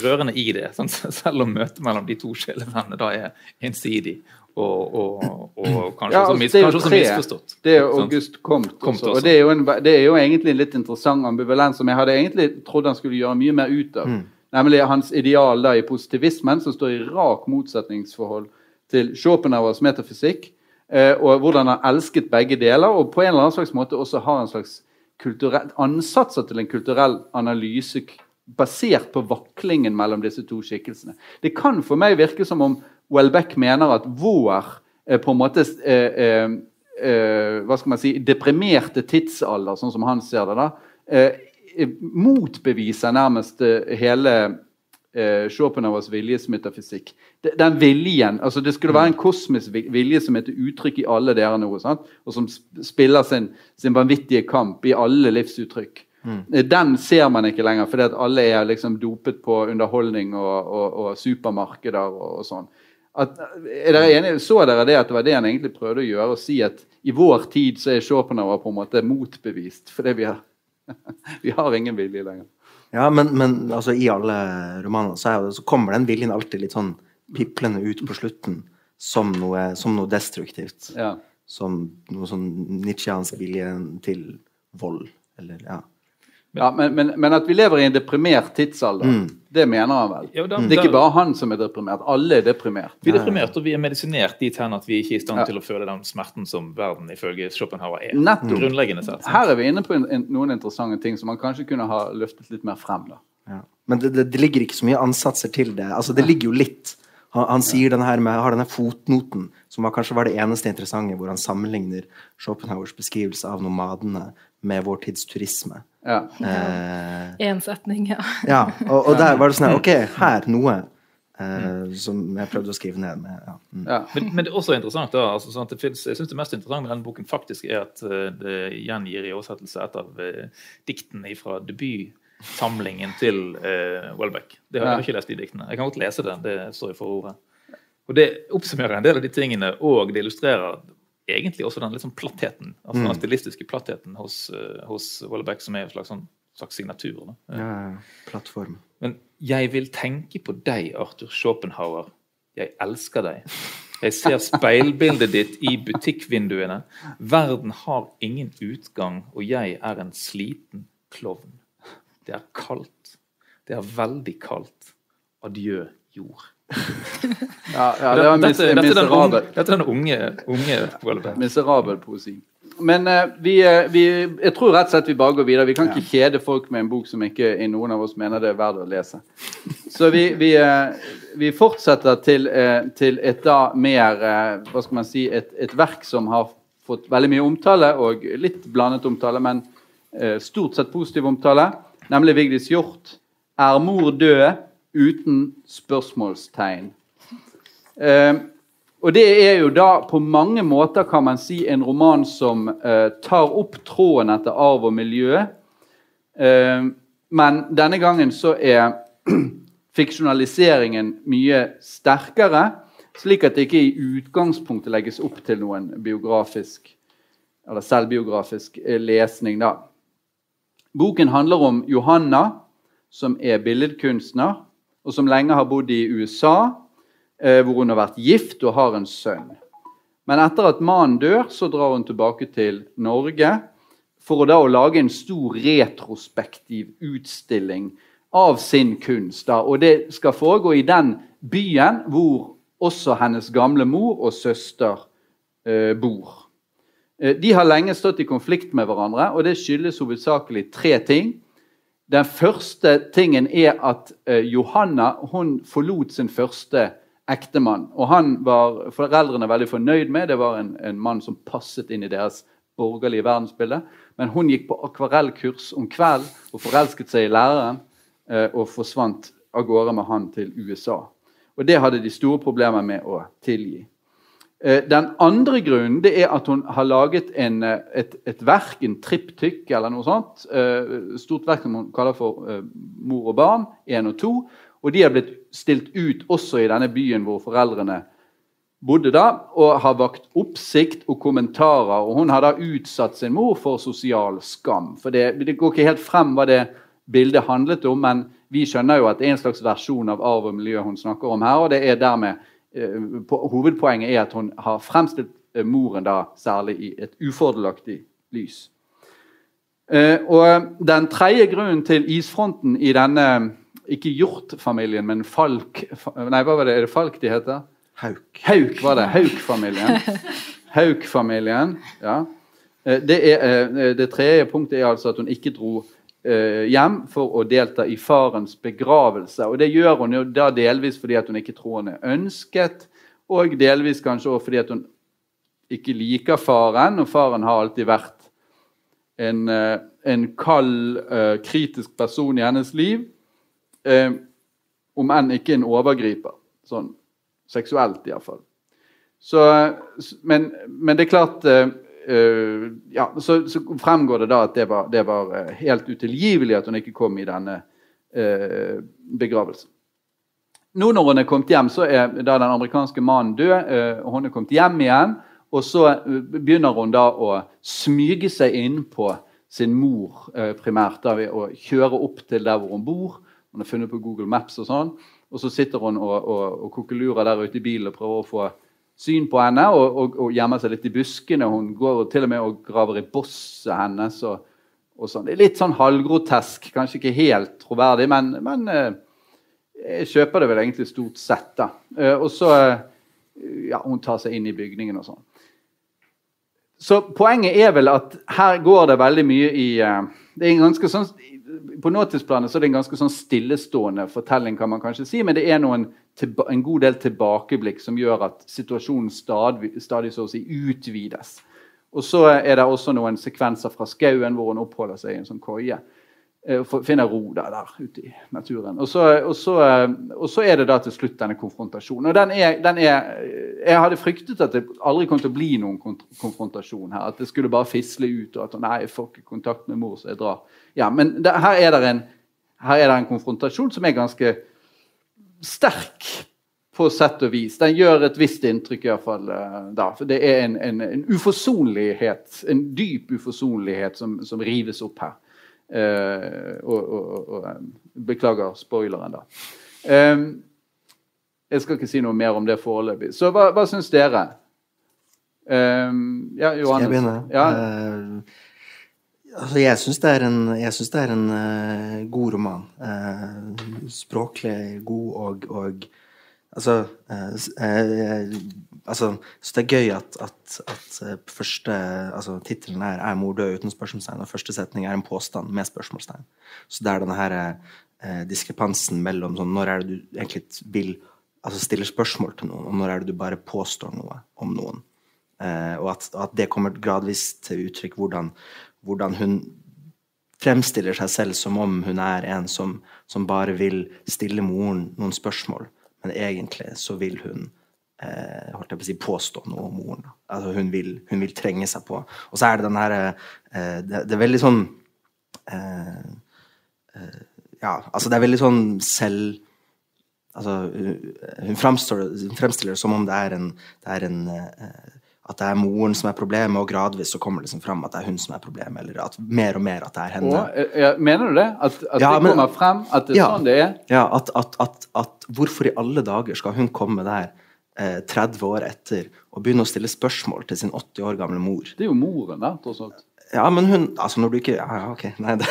rørende i det. Sånn, (laughs) Selv om møtet mellom de to sjelevennene da er ensidig og, og, og kanskje, Ja, altså, mis, det er jo kanskje også misforstått. Det er Sant? August Comte. Comte også. Og det er, jo en, det er jo egentlig en litt interessant ambivalens som jeg hadde egentlig trodd han skulle gjøre mye mer ut av. Nemlig hans ideal da i positivismen, som står i rak motsetningsforhold til Schopenhauers metafysikk, og hvordan han elsket begge deler, og på en eller annen slags måte også har en slags ansatser til en kulturell analyse basert på vaklingen mellom disse to skikkelsene. Det kan for meg virke som om Welbeck mener at vår eh, på en måte eh, eh, eh, hva skal man si, deprimerte tidsalder, sånn som han ser det, da, eh, eh, motbeviser nærmest eh, hele eh, Schopenhauers viljesmetafysikk. De- Den viljen, altså Det skulle være en kosmisk vilje som heter uttrykk i alle dere nå, sant? og som spiller sin, sin vanvittige kamp i alle livsuttrykk. Mm. Den ser man ikke lenger, fordi at alle er liksom dopet på underholdning og, og, og supermarkeder og, og sånn. At, er dere enige? Så dere det at det var det han egentlig prøvde å gjøre? Å si at i vår tid så er Schopenhauer på en måte motbevist, fordi vi har, (laughs) vi har ingen vilje lenger. Ja, men, men altså, i alle romaner så, det- så kommer den viljen alltid litt sånn piplende ut på slutten som noe, som noe destruktivt. Ja. Som noe sånn nitsjiansk vilje til vold. Eller, ja. Ja, men, men, men at vi lever i en deprimert tidsalder, Mm. Det mener han vel? Ja, da- det er ikke bare han som er deprimert, alle er deprimert. Vi er deprimert, og vi er medisinert dit hen at vi ikke er i stand Ja. til å føle den smerten som verden ifølge Schopenhauer er. Nettopp. Grunnleggende sett. sant? Her er vi inne på en, en, noen interessante ting som man kanskje kunne ha løftet litt mer frem. da. Ja. Men det, det, det ligger ikke så mye ansatser til det. Altså, det ligger jo litt. Han, han sier denne her med, har denne fotnoten, som var, kanskje var det eneste interessante, hvor han sammenligner Schopenhauers beskrivelse av nomadene med vår tids turisme. Ja. Eh, Én setning, ja. ja, og, og der var det sånn (laughs) Ok, her noe eh, som jeg prøvde å skrive ned med. Ja. Mm. Ja. Men, men det er også interessant da, altså, sånn at det finnes, jeg synes det mest interessante med denne boken faktisk er at eh, det gjengir i oversettelse et av uh, diktene fra debutsamlingen til eh, Welbeck. Det har jeg Ja. ikke lest de diktene. Jeg kan godt lese det. Det står i forordet. Og det oppsummerer en del av de tingene, og det illustrerer egentlig også den litt sånn plattheten, altså den stilistiske plattheten hos, eh, hos Welbeck, som er en slags, sånn, slags signatur. Ja, plattform. Men jeg vil tenke på deg, Arthur Schopenhauer. Jeg elsker deg. Jeg ser speilbildet ditt i butikkvinduene. Verden har ingen utgang, og jeg er en sliten klovn. Det er kaldt. Det er veldig kaldt. Adjø, jord. Ja, ja, det var mis dette, er unge, miserabel, dette er den unge, unge miserabel poesi. men uh, vi, eh, vi, jeg tror rett og slett vi bare går videre. Vi kan ikke kjede folk med en bok som ikke i noen av oss mener det er verdt å lese. Så vi, vi, uh, vi fortsetter til, uh, til, et da mer Hva skal man si et, et, verk som har fått veldig mye omtale, og litt blandet omtale, men stort sett positiv omtale, nemlig Vigdis Hjorth. 'Er mor død?' Uten spørsmålstegn. Eh, og det er jo da på mange måter kan man si en roman som eh, tar opp tråden etter arv og miljø. Eh, men denne gangen så er (clears throat) fiksjonaliseringen mye sterkere, slik at det ikke i utgangspunktet legges opp til noen biografisk eller selvbiografisk eh, lesning. da. Boken handler om Johanna, som er billedkunstner, og som lenge har bodd i USA Eh, hvor hun har vært gift og har en sønn. Men etter at mannen dør, så drar hun tilbake til Norge for å da å lage en stor retrospektiv utstilling av sin kunst. Da. Og det skal foregå i den byen hvor også hennes gamle mor og søster eh, bor. Eh, de har lenge stått i konflikt med hverandre, og det skyldes hovedsakelig tre ting. Den første tingen er at eh, Johanna hun forlot sin første ektemann. Og han var foreldrene veldig fornøyd med. Det var en, en, mann som passet inn i deres borgerlige verdensbilde. Men hun gikk på akvarellkurs om kvelden og forelsket seg i læreren eh, og forsvant av gårde med han til USA. Og det hadde de store problemer med å tilgi. Eh, den andre grunnen det er at hun har laget en, eh, et, et, verk, en triptykk eller noe sånt. Eh, stort verk som hun kaller for 'Mor og barn', én og to. Og de har blitt stilt ut også i denne byen hvor foreldrene bodde da, og har vakt oppsikt og kommentarer. Og hun har da utsatt sin mor for sosial skam. For det, det går ikke helt frem hva det bildet handlet om, men vi skjønner jo at det er en slags versjon av arv og miljø hun snakker om her. og det er dermed Hovedpoenget er at hun har fremstilt eh, moren da særlig i et ufordelaktig lys. Eh, og Den tredje grunnen til isfronten i denne ikke hjortfamilien, men falk Nei, hva var det? Er det falk de heter? Hauk. Hauk var det. Hauk-familien. Hauk-familien, ja. Eh, det, er, eh, det, tredje punktet er altså at hun ikke dro eh, hjem for å delta i farens begravelse. Og Det gjør hun jo da delvis fordi at hun ikke tror hun er ønsket, og delvis kanskje også fordi at hun ikke liker faren. Og faren har alltid vært en, en kald, kritisk person i hennes liv eh, om enn ikke en overgriper. Sånn seksuelt, iallfall. Så, men, men det er klart eh, ja, så, så, fremgår det da at det var, det var eh, helt utilgivelig at hun ikke kom i denne uh, begravelsen. Nå når hun er kommet hjem, så er da den amerikanske mannen død. Uh, og Hun er kommet hjem igjen, og så begynner hun da å smyge seg inn på sin mor primært da ved å kjøre opp til der hvor hun bor hun har funnet på Google Maps og sånn. Og så sitter hun og, og, og kokelurer der ute i bilen og prøver å få syn på henne. Og, og, og gjemmer seg litt i buskene. Hun går til og med og graver i bosset hennes. og, og sånn. Det er litt sånn halvgrotesk, kanskje ikke helt troverdig, men, men eh, jeg kjøper det vel egentlig stort sett. da. Eh, og så ja, Hun tar seg inn i bygningen og sånn. Så poenget er vel at her går det veldig mye i eh, det er en ganske sånn på nåtidsplanet er det en ganske sånn stillestående fortelling, kan man kanskje si, men det er noen, en god del tilbakeblikk som gjør at situasjonen stadig, stadig så å si utvides. Og så er det også noen sekvenser fra skauen hvor hun oppholder seg i en sånn koie. Eh, finner ro der, der ute i naturen. Og så, og, så, og så, er det da til slutt denne konfrontasjonen. Og den er, den er, Jeg hadde fryktet at det aldri kom til å bli noen konfrontasjon her. At det skulle bare fisle ut, og at nei, jeg får ikke kontakt med mor, så jeg drar. Ja, Men det, her, er det en, her er det en konfrontasjon som er ganske sterk på sett og vis. Den gjør et visst inntrykk, iallfall eh, da. For det er en, en, en uforsonlighet, en dyp uforsonlighet som, som rives opp her. Uh, og, og, og, beklager spoileren, da. Jeg skal ikke si noe mer om det foreløpig. Så hva, hva syns dere? Ja, Johannes. Jeg begynne? Ja. Uh, altså, jeg syns det er en, det er en uh, god roman. språklig god og, og Altså, uh, eh, altså Så det er gøy at, at, at eh, første altså Tittelen er er 'Mor død uten spørsmålstegn', og første setning er en påstand med spørsmålstegn. Så det er denne her eh, diskrepansen mellom sånn Når er det du egentlig vil altså stiller spørsmål til noen, og når er det du bare påstår noe om noen? Eh, og at, at det kommer gradvis til uttrykk hvordan, hvordan hun fremstiller seg selv som om hun er en som, som bare vil stille moren noen spørsmål, men egentlig så vil hun eh, holdt jeg på å si, påstå noe om moren. Altså hun vil, hun vil trenge seg på. Og så er det den her eh, det, det er veldig sånn eh, eh, Ja, altså det er veldig sånn selv altså, hun- hun, fremstår, hun fremstiller det som om det er en, det er en eh, at det er moren som er problemet, og gradvis så kommer det liksom fram at det er hun som er problemet. Eller at mer og mer at det er henne. Og, eh, ja, mener du det? At, at Ja, det men- kommer frem? At det er Ja. sånn det er? Ja, at, at, at, at hvorfor i alle dager skal hun komme der eh, 30 år etter og begynne å stille spørsmål til sin 80 år gamle mor? Det er jo moren, da, tross alt. Ja, men hun Altså, når du ikke Ja, ok. Nei, det,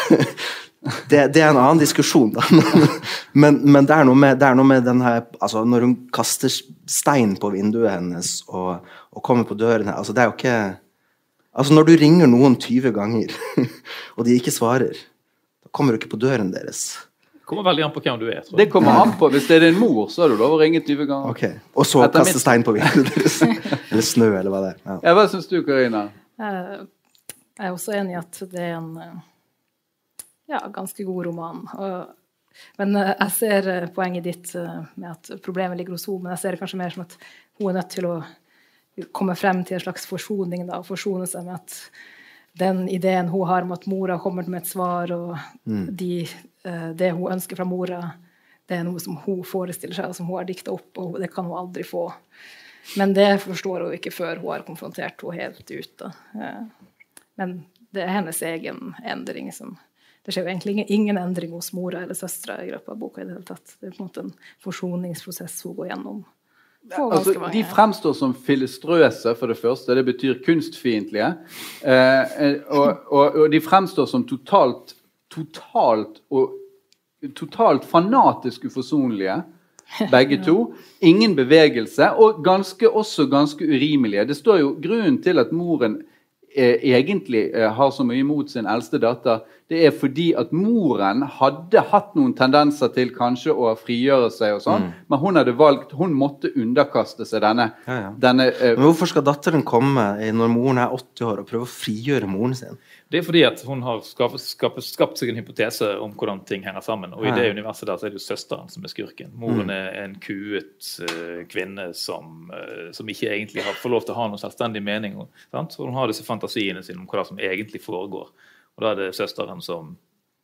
(laughs) det, det er en annen diskusjon, da. (laughs) Men, men det, er med, det er noe med den her Altså, når hun kaster stein på vinduet hennes og, og kommer på døren her Altså, det er jo ikke Altså, når du ringer noen 20 ganger, (laughs) og de ikke svarer, da kommer du ikke på døren deres. Kommer veldig an på hvem du er. tror Det kommer an på. Hvis det er din mor, så har du lov å ringe 20 ganger. Ok, Og så Etter kaste mitt- stein på vinduet deres. (laughs) Eller snø, eller hva det er. Ja. Ja, hva syns du, Karina? Eh, Jeg er også enig i at det er en eh, ja, ganske god roman. Og, men eh, jeg ser poenget ditt med at problemet ligger hos henne, men jeg ser det kanskje mer som at hun er nødt til å komme frem til en slags forsoning, da, og forsone seg med at den ideen hun har om at mora har kommet med et svar, og de, eh, det hun ønsker fra mora, det er noe som hun forestiller seg, og som hun har dikta opp, og det kan hun aldri få. Men det forstår hun ikke før hun har konfrontert henne helt ut. Da. Eh, Men det er hennes egen endring. Som, det skjer jo egentlig ingen, ingen endring hos mora eller søstera i løpet av boka. i Det hele tatt. Det er på en måte en forsoningsprosess hun går gjennom. Altså, de fremstår som filistrøse, for det første. Det betyr kunstfiendtlige. Eh, eh, og, og, og de fremstår som totalt, totalt og totalt fanatisk uforsonlige. Begge to. Ingen bevegelse, og ganske, også ganske urimelige. Det står jo Grunnen til at moren eh, egentlig eh, har så mye imot sin eldste datter, det er fordi at moren hadde hatt noen tendenser til kanskje å frigjøre seg, og sånn, men hun hadde valgt Hun måtte underkaste seg denne, Ja, ja. denne uh, Men hvorfor skal datteren komme når moren er 80 år og prøve å frigjøre moren sin? Det er fordi at hun har skapt, skapt, skapt seg en hypotese om hvordan ting henger sammen. Og i det universet der så er det jo søsteren som er skurken. Moren er en kuet uh, kvinne som, uh, som ikke egentlig har, får lov til å ha noen selvstendig mening. Sant? Så hun har disse fantasiene sine om hva som egentlig foregår. Og da er det søsteren som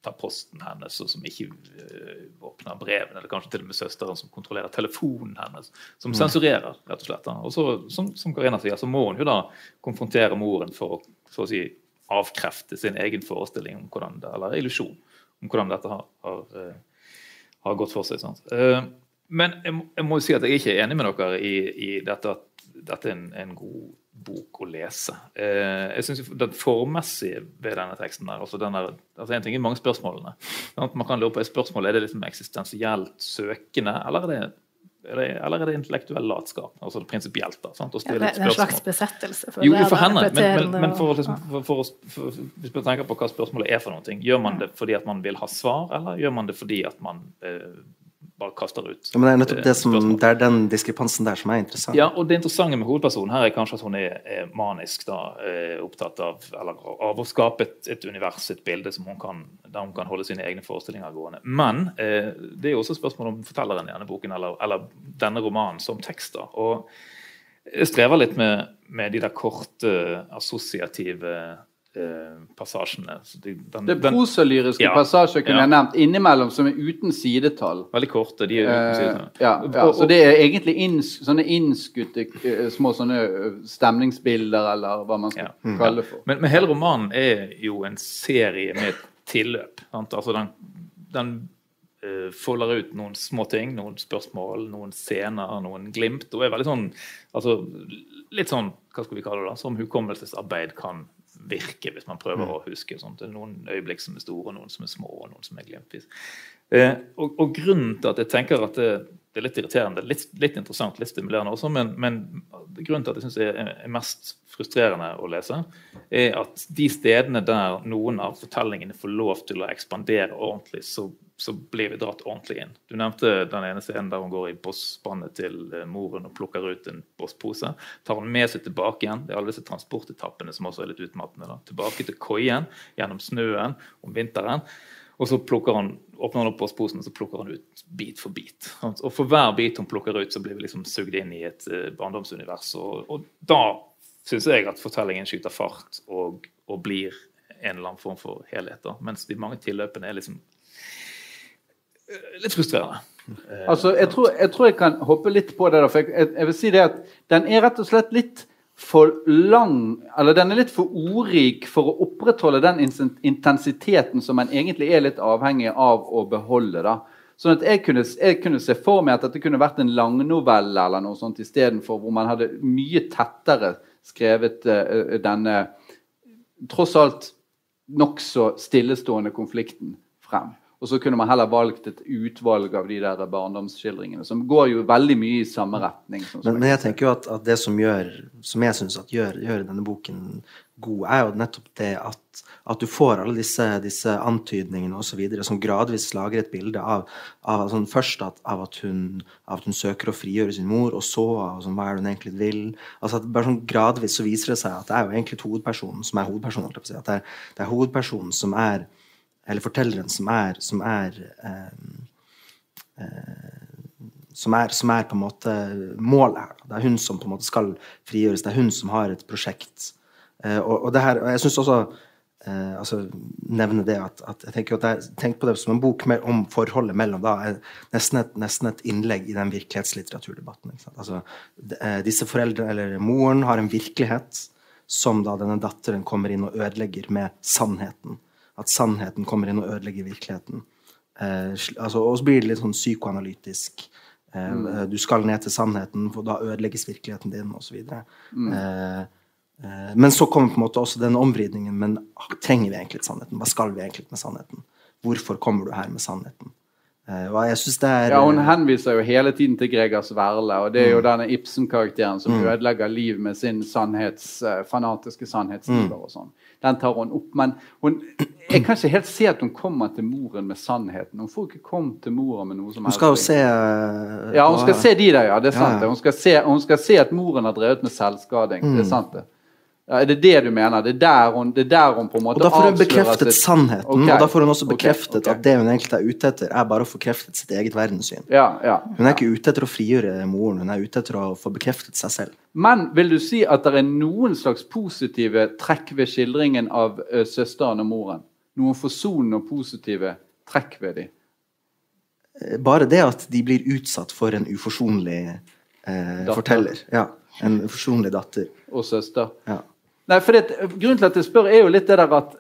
tar posten hennes, og som ikke eh, åpner brevene. Eller kanskje til og med søsteren som kontrollerer telefonen hennes. Som sensurerer, rett og slett. Og så, som, som Karina sier, så må hun jo da konfrontere moren for å så å si avkrefte sin egen forestilling om hvordan det, eller illusjon om hvordan dette har, har, eh, har gått for seg. Sant? Eh, Men jeg, må- jo si at jeg er ikke enig med dere i, i dette at dette er en, en god bok å lese. Eh, jeg synes Det formmessige ved denne teksten der, altså den er, altså En ting er mange spørsmålene. Man kan lure på er spørsmålet er det liksom eksistensielt søkende, eller er det, er det, eller er det intellektuell latskap? Altså det prinsipielt, da. Sant? Ja, det et er en slags besettelse? besettelse. Jo, jo, for henne, men, men, men for, liksom, for, for, for, hvis man tenker på hva spørsmålet er for noe, gjør man det fordi at man vil ha svar, eller gjør man det fordi at man eh, bare kaster ut Ja, men det er nettopp eh, det som, det er den diskrepansen der som er interessant. Ja, og det interessante med hovedpersonen her er kanskje at hun er, er manisk da, er opptatt av, eller, av å skape et, et univers, et bilde som hun kan, der hun kan holde sine egne forestillinger gående. Men eh, det er jo også spørsmål om fortelleren i denne boken, eller, eller denne romanen som tekst. da, og jeg strever litt med, med de der korte, assosiative eh, passasjene. Så de- den- Det poselyriske prosalyriske Ja. passasjer kunne Ja. jeg nevnt innimellom, som er uten sidetall. Veldig korte. de er Eh, ja, ja, så det er egentlig inns, sånne innskutte eh, små sånne eh, stemningsbilder, eller hva man skal Ja. kalle det for. Men, men hele romanen er jo en serie med tilløp. Sant? Altså den, den eh, folder ut noen små ting, noen spørsmål, noen scener, noen glimt. Og er veldig sånn altså, Litt sånn, hva skal vi kalle det, da, som hukommelsesarbeid kan virke, hvis man prøver å huske. Sånt. Noen øyeblikk som er store, noen som er små, og noen som er glimtvis. Eh, og, og grunnen til at jeg tenker at det, det er litt irriterende, litt, litt interessant, litt stimulerende også, men, men grunnen til at jeg syns det er, mest frustrerende å lese, er at de stedene der noen av fortellingene får lov til å ekspandere ordentlig, så, så blir vi dratt ordentlig inn. Du nevnte den ene scenen der hun går i bosspannet til eh, moren og plukker ut en bosspose. Tar hun med seg tilbake igjen. Det er alle disse transportetappene som også er litt utmattende. Da. Tilbake til koien gjennom snøen om vinteren. Og så han, åpner han opp postposen og så plukker han ut bit for bit. Og For hver bit hun plukker ut, så blir vi liksom sugd inn i et uh, barndomsunivers. Og, og da syns jeg at fortellingen skyter fart og, og, blir en eller annen form for helhet. Da. Mens de mange tilløpene er liksom uh, litt frustrerende. Altså, jeg tror, jeg tror, jeg kan hoppe litt på det. da, for jeg, jeg vil si det at Den er rett og slett litt for lang Eller den er litt for ordrik for å opprettholde den intensiteten som en egentlig er litt avhengig av å beholde. da. Sånn at jeg kunne, jeg kunne, se for meg at dette kunne vært en langnovelle eller noe sånt istedenfor, hvor man hadde mye tettere skrevet uh, denne tross alt nokså stillestående konflikten frem. Og så kunne man heller valgt et utvalg av de der barndomsskildringene, som går jo veldig mye i samme retning. Sånn men, men, jeg tenker jo at, at, det som gjør som jeg synes gjør, gjør, denne boken god, er jo nettopp det at, at du får alle disse, disse antydningene videre, som gradvis lager et bilde av, av sånn, først at, av, hun, av, at hun, søker å frigjøre sin mor, og så av sånn, hva er det hun egentlig vil. Altså at bare sånn Gradvis så viser det seg at det er jo egentlig hovedpersonen som er hovedpersonen. At det er, det er hovedpersonen som er eller fortelleren som er som er, eh, eh, som er, som er på en måte målet her. Det er hun som på en måte skal frigjøres. Det er hun som har et prosjekt. Eh, og, og, det her, og jeg syns også eh, altså, nevne det at, at jeg tenker at jeg tenker på det som en bok om forholdet mellom da, nesten et, nesten et innlegg i den virkelighetslitteraturdebatten. Altså, eh, disse foreldrene, eller moren, har en virkelighet som da denne datteren kommer inn og ødelegger med sannheten at sannheten kommer inn og ødelegger virkeligheten. Eh, altså, og så blir det litt sånn psykoanalytisk. Eh, mm. Eh, du skal ned til sannheten, for da ødelegges virkeligheten din, osv. Mm. Eh, eh, men så kommer på en måte også denne omvridningen. Men trenger vi egentlig sannheten? Hva skal vi egentlig med sannheten? Hvorfor kommer du her med sannheten? Eh, og jeg synes det er Ja, Hun henviser jo hele tiden til Gregers Verle, og det er jo mm. denne Ibsen-karakteren som mm. ødelegger liv med sin sannhets, fanatiske sannhetsiver mm. og sånn. Den tar hun opp. Men hun, jeg kan ikke helt se at hun kommer til moren med sannheten. Hun får ikke komme til moren med noe som helst. Hun skal jo se Ja, hun skal se de der, ja. Det er sant. Ja. Hun, skal se, hun, skal se, at moren har drevet med selvskading. Mm. Det er sant, det. Ja, er det det du mener? Det er der hun, det er der hun på en måte Og Da får hun bekreftet sitt... sannheten, okay. og da får hun også bekreftet okay. Okay. at det hun egentlig er ute etter, er bare å få kreftet sitt eget verdenssyn. Ja, ja, hun er ikke ute etter å frigjøre moren, hun er ute etter å få bekreftet seg selv. Men vil du si at det er noen slags positive trekk ved skildringen av uh, søsteren og moren? Noen forsonende og positive trekk ved dem? Eh, bare det at de blir utsatt for en uforsonlig eh, forteller. Ja, en uforsonlig datter. Og søster. Ja. Nei, for det, Grunnen til at jeg spør, er jo litt det der at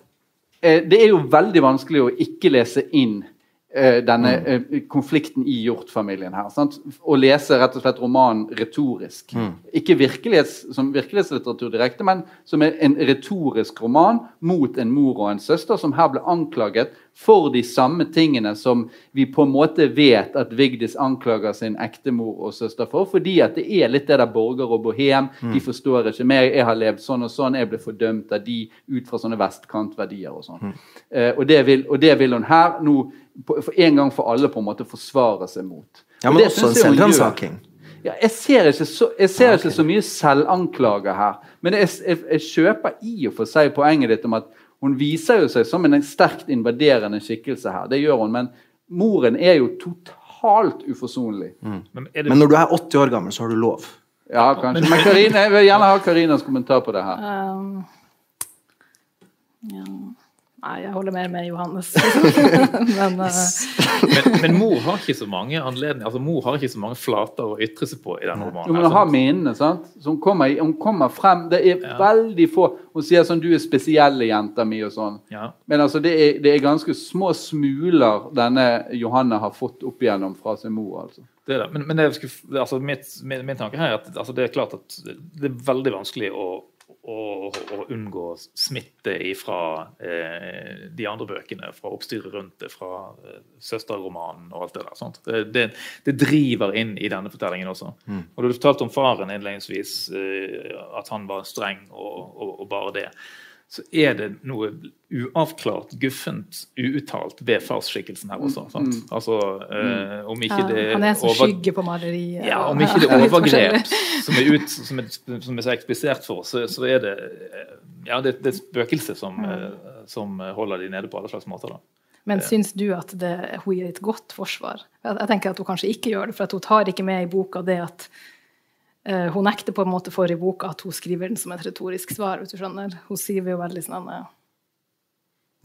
eh, det er jo veldig vanskelig å ikke lese inn denne mm. eh, konflikten i Hjort-familien her. Sant? Og lese rett og slett romanen retorisk. Mm. Ikke virkelighets, som virkelighetslitteratur direkte, men som en retorisk roman mot en mor og en søster som her ble anklaget for de samme tingene som vi på en måte vet at Vigdis anklager sin ektemor og søster for. Fordi at det er litt det der borger og bohem. Mm. De forstår ikke meg. Jeg har levd sånn og sånn. Jeg ble fordømt av de ut fra sånne vestkantverdier og sånn. Mm. Eh, og, og, det vil, hun her nå for en gang for alle på en måte forsvare seg mot. Ja, Men også en selvransaking. Ja, jeg ser, ikke så, jeg ser okay. ikke så mye selvanklager her. Men jeg, jeg, jeg kjøper i og for seg poenget ditt om at hun viser jo seg som en sterkt invaderende skikkelse her. Det gjør hun, men moren er jo totalt uforsonlig. Mm. Men, det... men, når du er 80 år gammel, så har du lov. Ja, kanskje. Men Karine, jeg vil gjerne ha Karinas kommentar på det her. Um, ja. Nei, jeg holder mer med Johannes. (laughs) men, uh... men, men, mor har ikke så mange anledninger, altså mor har ikke så mange flater å ytre seg på i den romanen. Jo, men hun har minnene, sant? Så hun kommer, hun kommer, frem Det er ja. veldig få Hun sier sånn 'Du er spesielle, jenta mi', og sånn. Ja. Men altså, det er, det er, ganske små smuler denne Johanne har fått opp igjennom fra sin mor. altså. Det er det. Men, men det, altså, mitt, min, min, tanke her er at altså, det er klart at det er veldig vanskelig å å, å unngå smitte fra eh, de andre bøkene, fra oppstyret rundt det, fra eh, søsterromanen og alt det der. Sant? Det, det, det driver inn i denne fortellingen også. Mm. Og Du fortalte om faren innledningsvis, eh, at han var streng og, og, og bare det så er det noe uavklart, guffent, uuttalt ved farsskikkelsen her også. sant? Mm. Altså, eh, om ikke Ja, han er sånn over- skygge på maleriet. ja, Om ikke det (laughs) er overgrep som er, ut, som er, som er så eksplisert for, så, så er det eh, ja, det, det er et spøkelse som, eh, som holder de nede på alle slags måter. da. Men syns du at det, hun gir et godt forsvar? Jeg, jeg tenker at hun kanskje ikke gjør det, for at hun tar ikke med i boka det at eh, Hun nekter på en måte for i boka at hun skriver den som et retorisk svar. hvis du skjønner. Hun sier jo veldig sånn eh,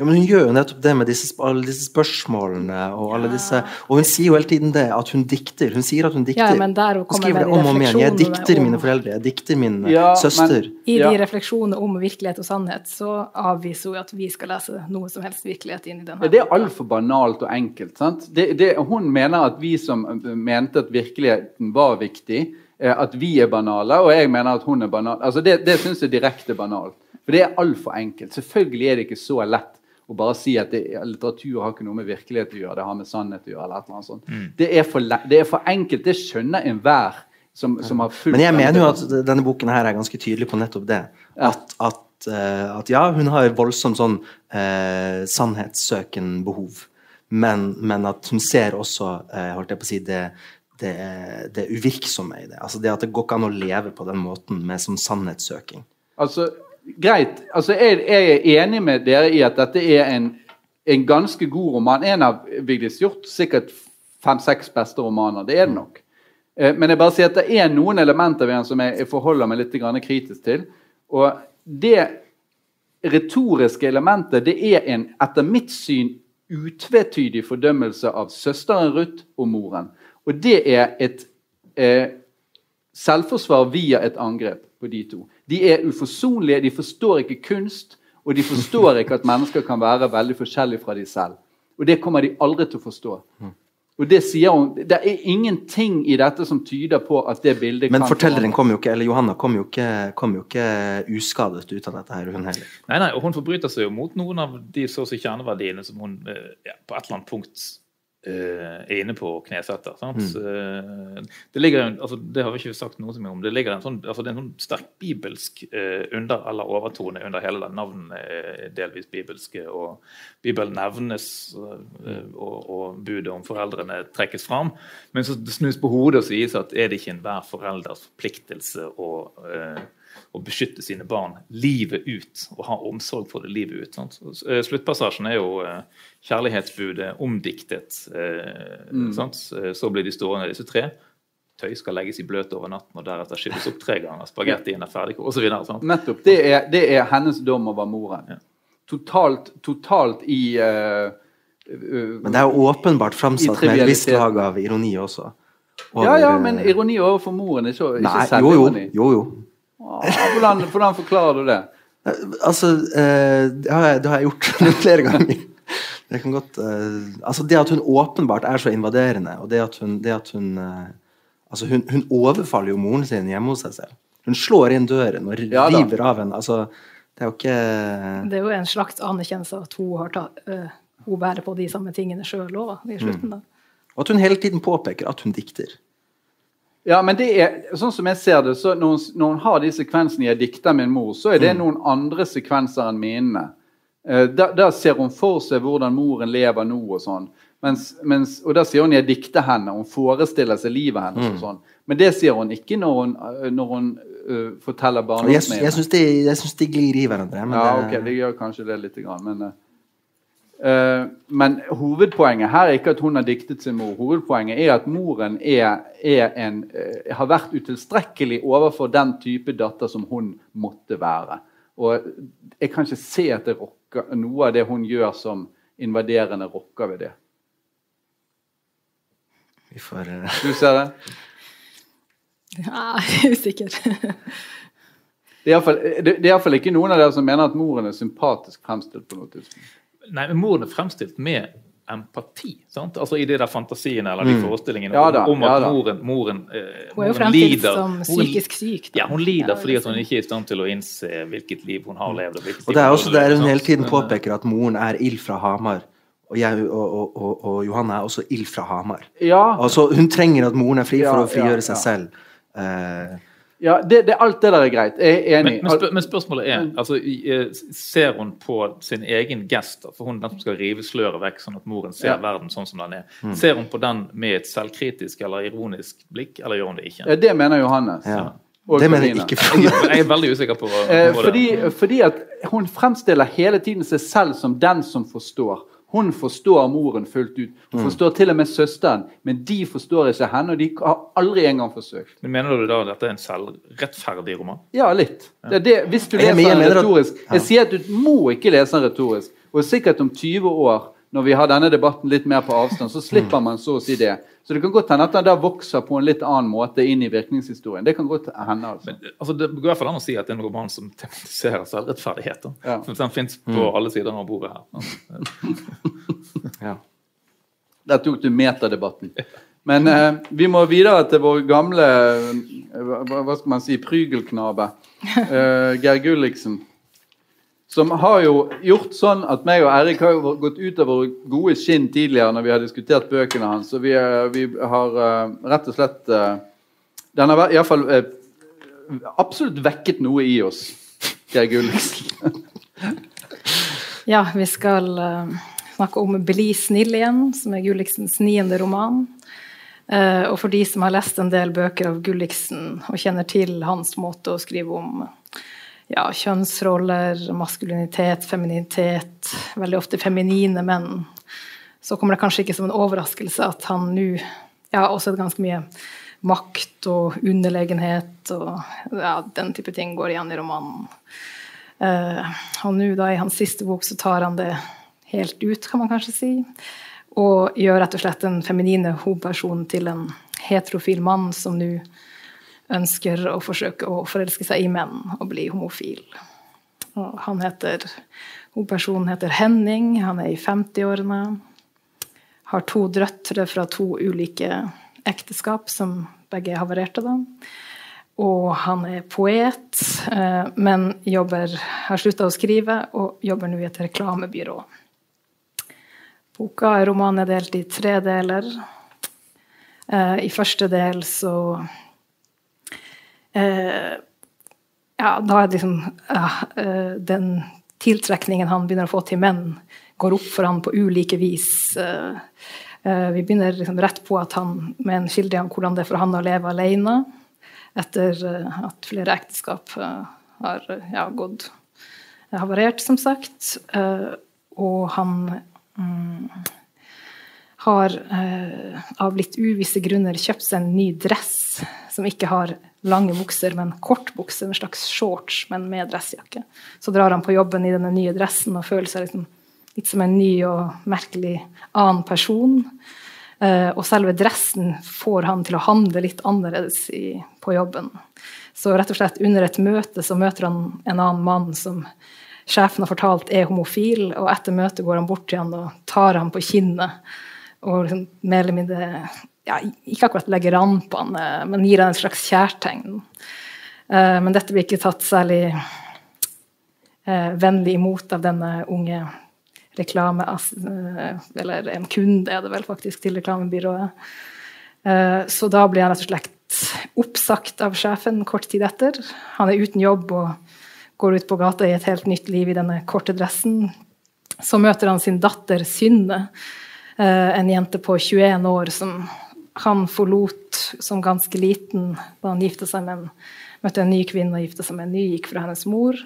Ja, men hun gjør jo nettopp det med disse, alle disse spørsmålene og alle disse Og hun sier jo hele tiden det, at hun dikter. Hun sier at hun dikter. Ja, men der hun kommer skriver det om og om igjen. Jeg dikter om- mine foreldre, jeg dikter min Ja, men- søster. I de refleksjonene om virkelighet og sannhet så avviser hun at vi skal lese noe som helst virkelighet inn i den. Ja, det er altfor banalt og enkelt. sant? Det, det, hun mener at vi som mente at virkeligheten var viktig, eh, at vi er banale, og jeg mener at hun er banal. Altså Det, det syns jeg er direkte banalt. For det er altfor enkelt. Selvfølgelig er det ikke så lett å bare si at det, litteratur har ikke noe med virkelighet å gjøre, det har med sannhet å gjøre. eller et eller annet sånt. Det, er for, det er for enkelt. Det skjønner enhver som, som har fulgt Men jeg mener jo at denne boken her er ganske tydelig på nettopp det. At, at, eh, at ja, hun har voldsomt sånn eh, sannhetssøken behov, men, men at hun ser også, eh, holdt jeg på å si, det, det, det uvirksomme i det. Altså det at det går ikke an å leve på den måten med som sannhetssøking. Altså, greit. Altså, jeg, jeg er enig med dere i at dette er en, en ganske god roman. En av Vigdis Hjorth sikkert fem-seks beste romaner. Det er det nok. Eh, Men jeg bare sier at det er noen elementer ved den som jeg, jeg forholder meg litt kritisk til. Og det retoriske elementet det er en, etter mitt syn, utvetydig fordømmelse av søsteren Ruth og moren. Og det er et eh, selvforsvar via et angrep på de to. De er uforsonlige, de forstår ikke kunst, og de forstår ikke at mennesker kan være veldig forskjellige fra de selv. Og det kommer de aldri til å forstå. Og Det sier hun, det er ingenting i dette som tyder på at det bildet Men kan fortelleren kom jo ikke, eller Johanna kom jo ikke, kom jo ikke uskadet ut av dette her, hun heller. Nei, nei, og Hun forbryter seg jo mot noen av de så å si kjerneverdiene som hun eh, ja, på et eller annet punkt er inne på og knesetter. sant? Eh, det ligger altså det har vi ikke sagt noe så mye om, det ligger en sånn, altså det er en sånn sterk bibelsk eh, under- eller overtone under hele den navnet delvis bibelske. og Bibelen nevnes, eh, og, og budet om foreldrene trekkes fram. Men så snus på hodet og sies at er det ikke enhver forelders forpliktelse å eh, å beskytte sine barn livet ut og ha omsorg for det livet ut. Sant? Eh, Sluttpassasjen er jo eh, kjærlighetsbudet omdiktet. Mm. sant? Eh, Så blir de stående, disse tre. Tøy skal legges i bløt over natten og deretter skylles opp tre ganger. Spagettien er ferdig, osv. Nettopp. Det er, det er hennes dom over moren. Ja. Totalt, totalt i uh, Men det er jo åpenbart framsatt med et visst lag av ironi også. Ja, ja, men ironi overfor moren er ikke, ikke Nei, jo, jo. jo, jo. Hvordan, hvordan forklarer du det? Altså, eh, det, har jeg, det har jeg gjort (laughs) flere ganger. Det kan godt eh, Altså, det at hun åpenbart er så invaderende, og det at hun, det at hun eh, Altså, hun, hun overfaller jo moren sin hjemme hos seg selv. Hun slår inn døren og Ja river av henne. Altså, det er jo ikke Det er jo en slags anerkjennelse at hun, har tatt, øh, hun bærer på de samme tingene sjøl òg, i slutten. da. Og at hun hele tiden påpeker at hun dikter. Ja, men det er, sånn som jeg ser det, så når når hun har de sekvensene 'Jeg dikter min mor', så er det noen andre sekvenser enn mine. Eh, Da, da ser hun for seg hvordan moren lever nå og sånn. Mens, mens, og da sier hun 'jeg dikter henne', hun forestiller seg livet hennes og sånn. Men det sier hun ikke når hun, øh, når hun uh, forteller Og jeg, jeg syns de, de glir i hverandre. Men Ja, det, ok, det gjør kanskje det litt, grann, men eh, eh, Men hovedpoenget her er ikke at hun har diktet sin mor. Hovedpoenget er at moren er, er en, eh, har vært utilstrekkelig overfor den type datter som hun måtte være. Og jeg kan ikke se at det rokker, noe av det hun gjør som invaderende rokker ved det. vi får, uh... Du ser det? Ja, er (laughs) usikker. Det er iallfall- det det er iallfall ikke noen av dere som mener at moren er sympatisk fremstilt på noe tidspunkt. Nei, men Moren er fremstilt med empati. Sant? Altså I de der fantasiene eller de Mm. Ja da, om at ja, moren, moren, eh, Hun er jo fremstilt lider. som psykisk syk. da. Ja, hun lider Ja, fordi at hun liksom. ikke er i stand til å innse hvilket liv hun har levd. Og, Og det er også der hun hele tiden påpeker at moren er ild fra Hamar. Og, jeg, og, og, og, og Johanne er også ild fra Hamar. Ja, Altså, hun trenger at moren er fri for Ja, å frigjøre ja, seg selv. Eh, ja det, det, alt det der er greit. Jeg er enig. Men, men, spør, men spørsmålet er altså, eh, Ser hun på sin egen gest, for hun er den som skal rive sløret vekk, sånn at moren ser Ja. verden sånn som den er, Mm. ser hun på den med et selvkritisk eller ironisk blikk, eller gjør hun det ikke? Ja, det mener Johannes. ja. Og Det mener jeg ikke. (laughs) Jeg, er- veldig usikker på, Eh, på fordi, det. fordi at hun fremstiller hele tiden seg selv som den som forstår. Hun forstår moren fullt ut. Hun forstår til og med søsteren, men de forstår ikke henne, og de har aldri engang forsøkt. Men Mener du da at dette er en selvrettferdig roman? Ja, litt. Det er det, hvis du Jeg leser den retorisk. ja. Jeg sier at du må ikke lese den retorisk. Og sikkert om 20 år, når vi har denne debatten litt mer på avstand, så slipper man så å si det. Så det kan godt hende at den da vokser på en litt annen måte inn i virkningshistorien. Det kan godt hende. altså. Men, altså, det går i hvert fall an å si at det er en roman som tematiserer selvrettferdighet. Ja. Den fins på alle sider av bordet her. (laughs) ja. (laughs) Der tok du metadebatten. Men eh, vi må videre til vår gamle eh, hva, hva skal man si, prygelknabe. Eh, Geir Gulliksen. Som har jo gjort sånn at meg og Erik har jo gått ut av våre gode skinn tidligere når vi har diskutert bøkene hans. Og vi, vi har eh, rett og slett eh, Den har iallfall eh, absolutt vekket noe i oss, Geir Gulliksen. (laughs) Ja, vi skal snakke om 'Bli snill igjen', som er Gulliksens niende roman. Og for de som har lest en del bøker av Gulliksen og kjenner til hans måte å skrive om ja, kjønnsroller, maskulinitet, feminitet, veldig ofte feminine menn, så kommer det kanskje ikke som en overraskelse at han nå ja, også ganske mye makt og underlegenhet og ja, den type ting går igjen i romanen. Eh, og nå da i hans siste bok så tar han det helt ut, kan man kanskje si. Og gjør rett og slett den feminine hovedpersonen til en heterofil mann som nå ønsker å forsøke å forelske seg i menn og bli homofil. Og han heter Hovedpersonen heter Henning, han er i 50-årene. Har to døtre fra to ulike ekteskap som begge havarerte, da. Og han er poet, eh, men jobber, har slutta å skrive og jobber nå i et reklamebyrå. Boka, romanen er delt i tre deler. Eh, I første del så Ja, da er liksom ja, eh, Den tiltrekningen han begynner å få til menn, går opp for han på ulike vis. Eh, eh, vi begynner liksom rett på at han, med en skildring av hvordan det er for han å leve alene etter eh, at flere ekteskap eh, har eh, ja, gått havarert, som sagt. Eh, og han mm, har eh, av litt uvisse grunner kjøpt seg en ny dress som ikke har lange bukser, men kort bukse, en slags shorts, men med dressjakke. Så drar han på jobben i denne nye dressen og føler seg liksom, litt som en ny og merkelig annen person. Uh, og selve dressen får han til å handle litt annerledes i, på jobben. Så rett og slett under et møte så møter han en annen mann som sjefen har fortalt er homofil, og etter møtet går han bort til han og tar han på kinnet og liksom mer eller mindre ja, Ikke akkurat legger an på han, men gir han et slags kjærtegn. Eh, Men dette blir ikke tatt særlig eh, vennlig imot av denne unge reklame... eh, Eller en kunde, er det vel faktisk, til reklamebyrået. Så da blir han rett og slett oppsagt av sjefen kort tid etter. Han er uten jobb og går ut på gata i et helt nytt liv i denne korte dressen. Så møter han sin datter Synne, en jente på 21 år som han forlot som ganske liten da han gifta seg med en, møtte en ny kvinne og gifta seg med en ny, gikk fra hennes mor.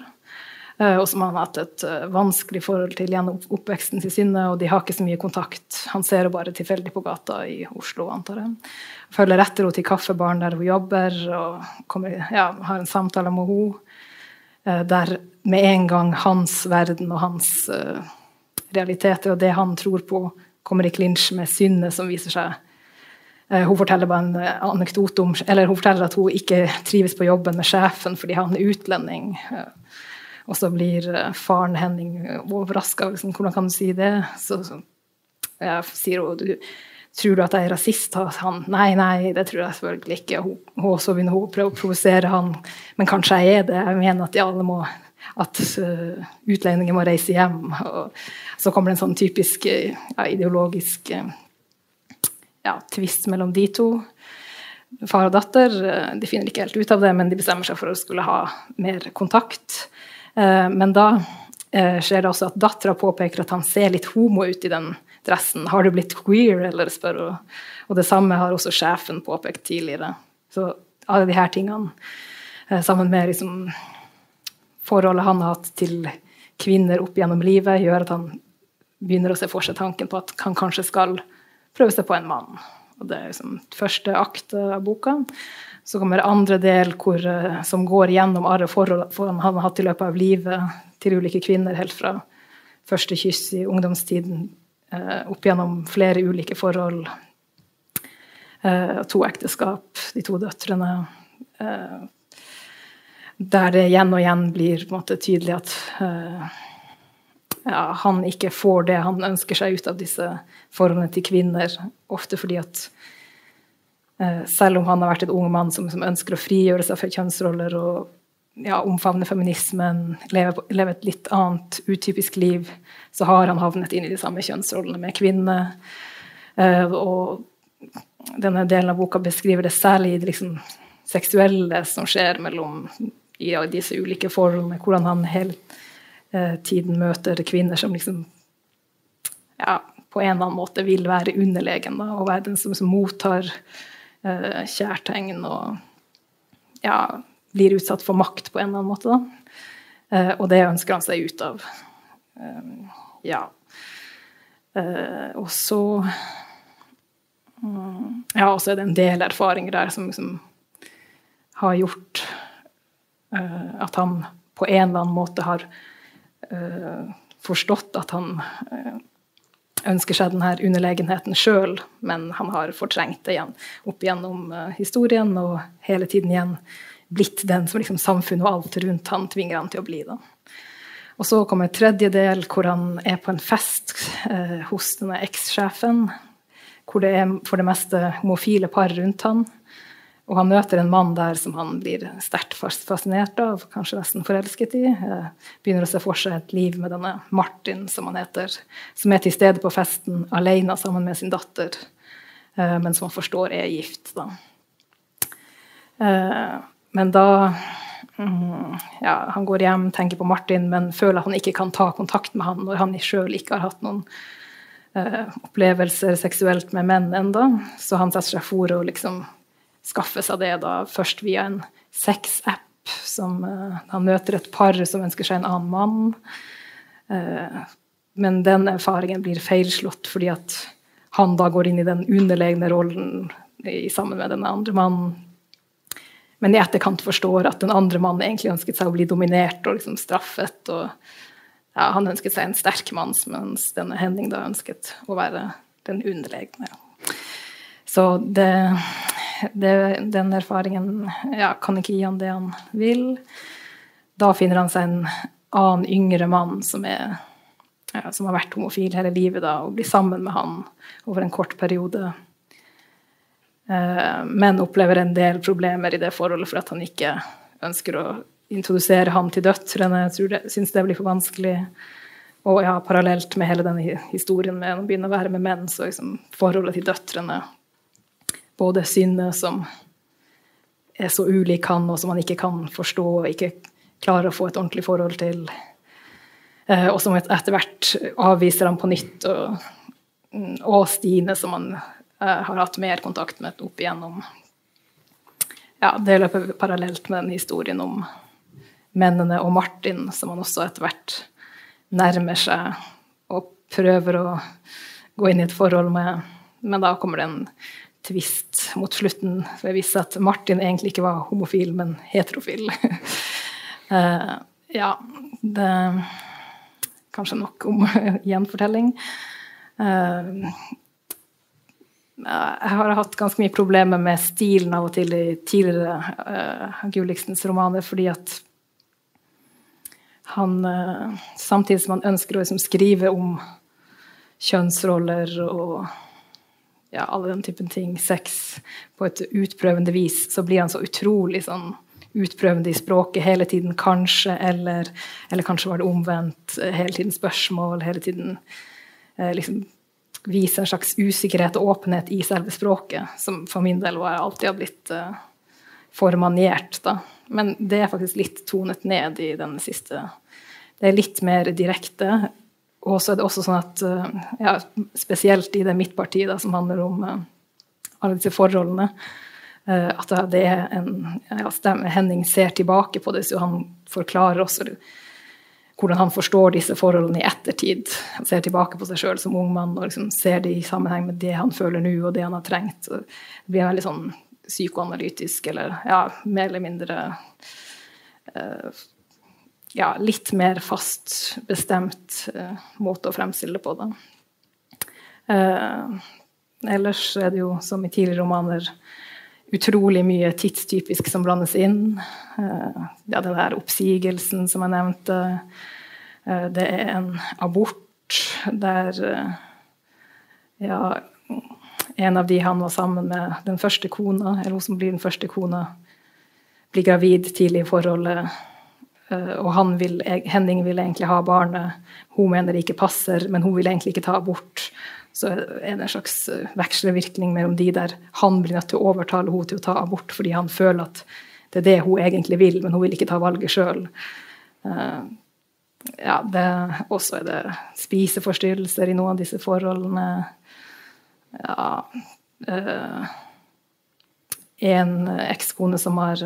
eh, Og som han har hatt et eh, vanskelig forhold til gjennom oppveksten til sinne, og de har ikke så mye kontakt. Han ser henne bare tilfeldig på gata i Oslo, antar jeg. Følger etter henne til kaffebaren der hun jobber, og kommer, ja, har en samtale med henne. Eh, der med en gang hans verden og hans realiteter og det han tror på, kommer i klinsj med synet som viser seg Hun forteller eh, hun forteller at hun ikke trives på jobben med sjefen fordi han er utlending. Eh, og så blir eh, faren Henning overraska. Liksom, hvordan kan du si det? Så, så Jeg sier hun du, Tror du at jeg er rasist? Han nei, nei, det tror jeg selvfølgelig ikke. Hun, hun så begynner hun å prøve å provosere han, men kanskje jeg er det. Jeg mener at alle må at uh, utlendinger må reise hjem. Og så kommer det en sånn typisk ja, ideologisk uh, ja, tvist mellom de to. Far og datter uh, de finner ikke helt ut av det, men de bestemmer seg for å skulle ha mer kontakt. men da skjer det også at dattera påpeker at han ser litt homo ut i den dressen. Har du blitt queer, eller spør hun. Og det samme har også sjefen påpekt tidligere. Så alle de her tingene, eh, sammen med liksom forholdet han har hatt til kvinner opp gjennom livet, gjør at han begynner å se for seg tanken på at han kanskje skal prøve seg på en mann. Og det er liksom første akt av boka. Så kommer andre del hvor, eh, som går gjennom alle forhold han har hatt i løpet av livet til ulike kvinner, helt fra første kyss i ungdomstiden Eh, opp gjennom flere ulike forhold. Eh, to ekteskap, de to døtrene. Der det igjen og igjen blir måte, tydelig at ja, han ikke får det han ønsker seg ut av disse forholdene til kvinner. Ofte fordi at selv om han har vært en ung mann som, som ønsker å frigjøre seg fra kjønnsroller og ja, omfavne feminismen, leve, leve, et litt annet utypisk liv, så har han havnet inn i de samme kjønnsrollene med kvinner. Uh, og denne delen av boka beskriver det særlig i det liksom, seksuelle som skjer mellom ja, disse ulike forholdene, hvordan han hele uh, tiden møter kvinner som liksom ja, på en eller annen måte vil være underlegen da, og være den som, som mottar eh, kjærtegn og ja, blir utsatt for makt på en eller annen måte. Eh, og det ønsker han seg ut av. Eh, ja. Uh, og så um, Ja, og så er det en del erfaringer der som som har gjort uh, at han på en eller annen måte har forstått at han ønsker seg denne underlegenheten sjøl, men han har fortrengt det igjen opp gjennom historien og hele tiden igjen blitt den som liksom samfunnet og alt rundt han tvinger han til å bli. Da. Og så kommer tredje del, hvor han er på en fest eh, hos denne ekssjefen. Hvor det er for det meste homofile par rundt han. Og han møter en mann der som han blir sterkt fascinert av, kanskje nesten forelsket i. Eh, begynner å se for seg et liv med denne Martin, som han heter, som er til stede på festen alene sammen med sin datter, eh, men som han forstår er gift. da. Eh, men da mm, ja, Han går hjem, tenker på Martin, men føler at han ikke kan ta kontakt med han når han sjøl ikke har hatt noen opplevelser seksuelt med menn enda. Så han setter seg for å liksom skaffe seg det da, først via en sexapp. Som, uh, han møter et par som ønsker seg en annen mann. Uh, men den erfaringen blir feilslått fordi at han da går inn i den underlegne rollen sammen med den andre mannen men i etterkant forstår at den andre mannen egentlig ønsket seg å bli dominert og liksom straffet. og ja, Han ønsket seg en sterk mann, mens denne Henning da ønsket å være den underlegne. Så det, det, den erfaringen ja, kan ikke gi han det han vil. Da finner han seg en annen yngre mann som, er, ja, som har vært homofil hele livet, da, og blir sammen med han over en kort periode. Eh, men opplever en del problemer i det forholdet for at han ikke ønsker å introdusere ham til døtrene. Jeg syns det blir for vanskelig. Og ja, parallelt med hele denne historien med å begynne å være med menn, så liksom forholdet til døtrene Både Synne, som er så ulik han, og som han ikke kan forstå og ikke klarer å få et ordentlig forhold til. Eh, og som etter hvert avviser ham på nytt. Og, og Stine, som han Eh, har hatt mer kontakt med opp igjennom ja, Det løper parallelt med den historien om mennene og Martin, som han også etter hvert nærmer seg og prøver å gå inn i et forhold med. Men da kommer det en tvist mot slutten for jeg visste at Martin egentlig ikke var homofil, men heterofil. uh, (laughs) ja, det Kanskje nok om (laughs) gjenfortelling. Uh, jeg har hatt ganske mye problemer med stilen av og til i tidligere uh, Gulliksens romaner, fordi at han Samtidig som han ønsker å liksom, skrive om kjønnsroller og ja, alle den typen ting, sex, på et utprøvende vis, så blir han så utrolig sånn utprøvende i språket hele tiden, kanskje, eller, eller kanskje var det omvendt. Hele tiden spørsmål, hele tiden eh, liksom vise en slags usikkerhet og åpenhet i selve språket, som for min del var alltid har blitt eh, for maniert. Da. Men det er faktisk litt tonet ned i den siste. Det er litt mer direkte. Og så er det også sånn at, uh, ja, spesielt i det midtpartiet da, som handler om uh, alle disse forholdene, at det er en ja, stemme, Henning ser tilbake på det, så han forklarer også hvordan han forstår disse forholdene i ettertid. Han ser tilbake på seg sjøl som ung mann og liksom ser det i sammenheng med det han føler nå, og det han har trengt. Så det blir veldig sånn psykoanalytisk, eller ja, mer eller mindre uh, Ja, litt mer fast bestemt uh, måte å fremstille på det. Uh, ellers er det jo, som i tidligere romaner, utrolig mye tidstypisk som blandes inn. Uh, ja, den der oppsigelsen som jeg nevnte. Uh, det er en abort der uh, ja, en av de han var sammen med, den første kona, eller hun som blir den første kona, blir gravid tidlig i forholdet. Og han vil, Henning vil egentlig ha barnet. Hun mener det ikke passer, men hun vil egentlig ikke ta abort så er det en slags vekslevirkning vekselvirkning mellom de der han blir nødt til å overtale henne til å ta abort fordi han føler at det er det hun egentlig vil, men hun vil ikke ta valget sjøl. Ja, og også er det spiseforstyrrelser i noen av disse forholdene. Ja En ekskone som har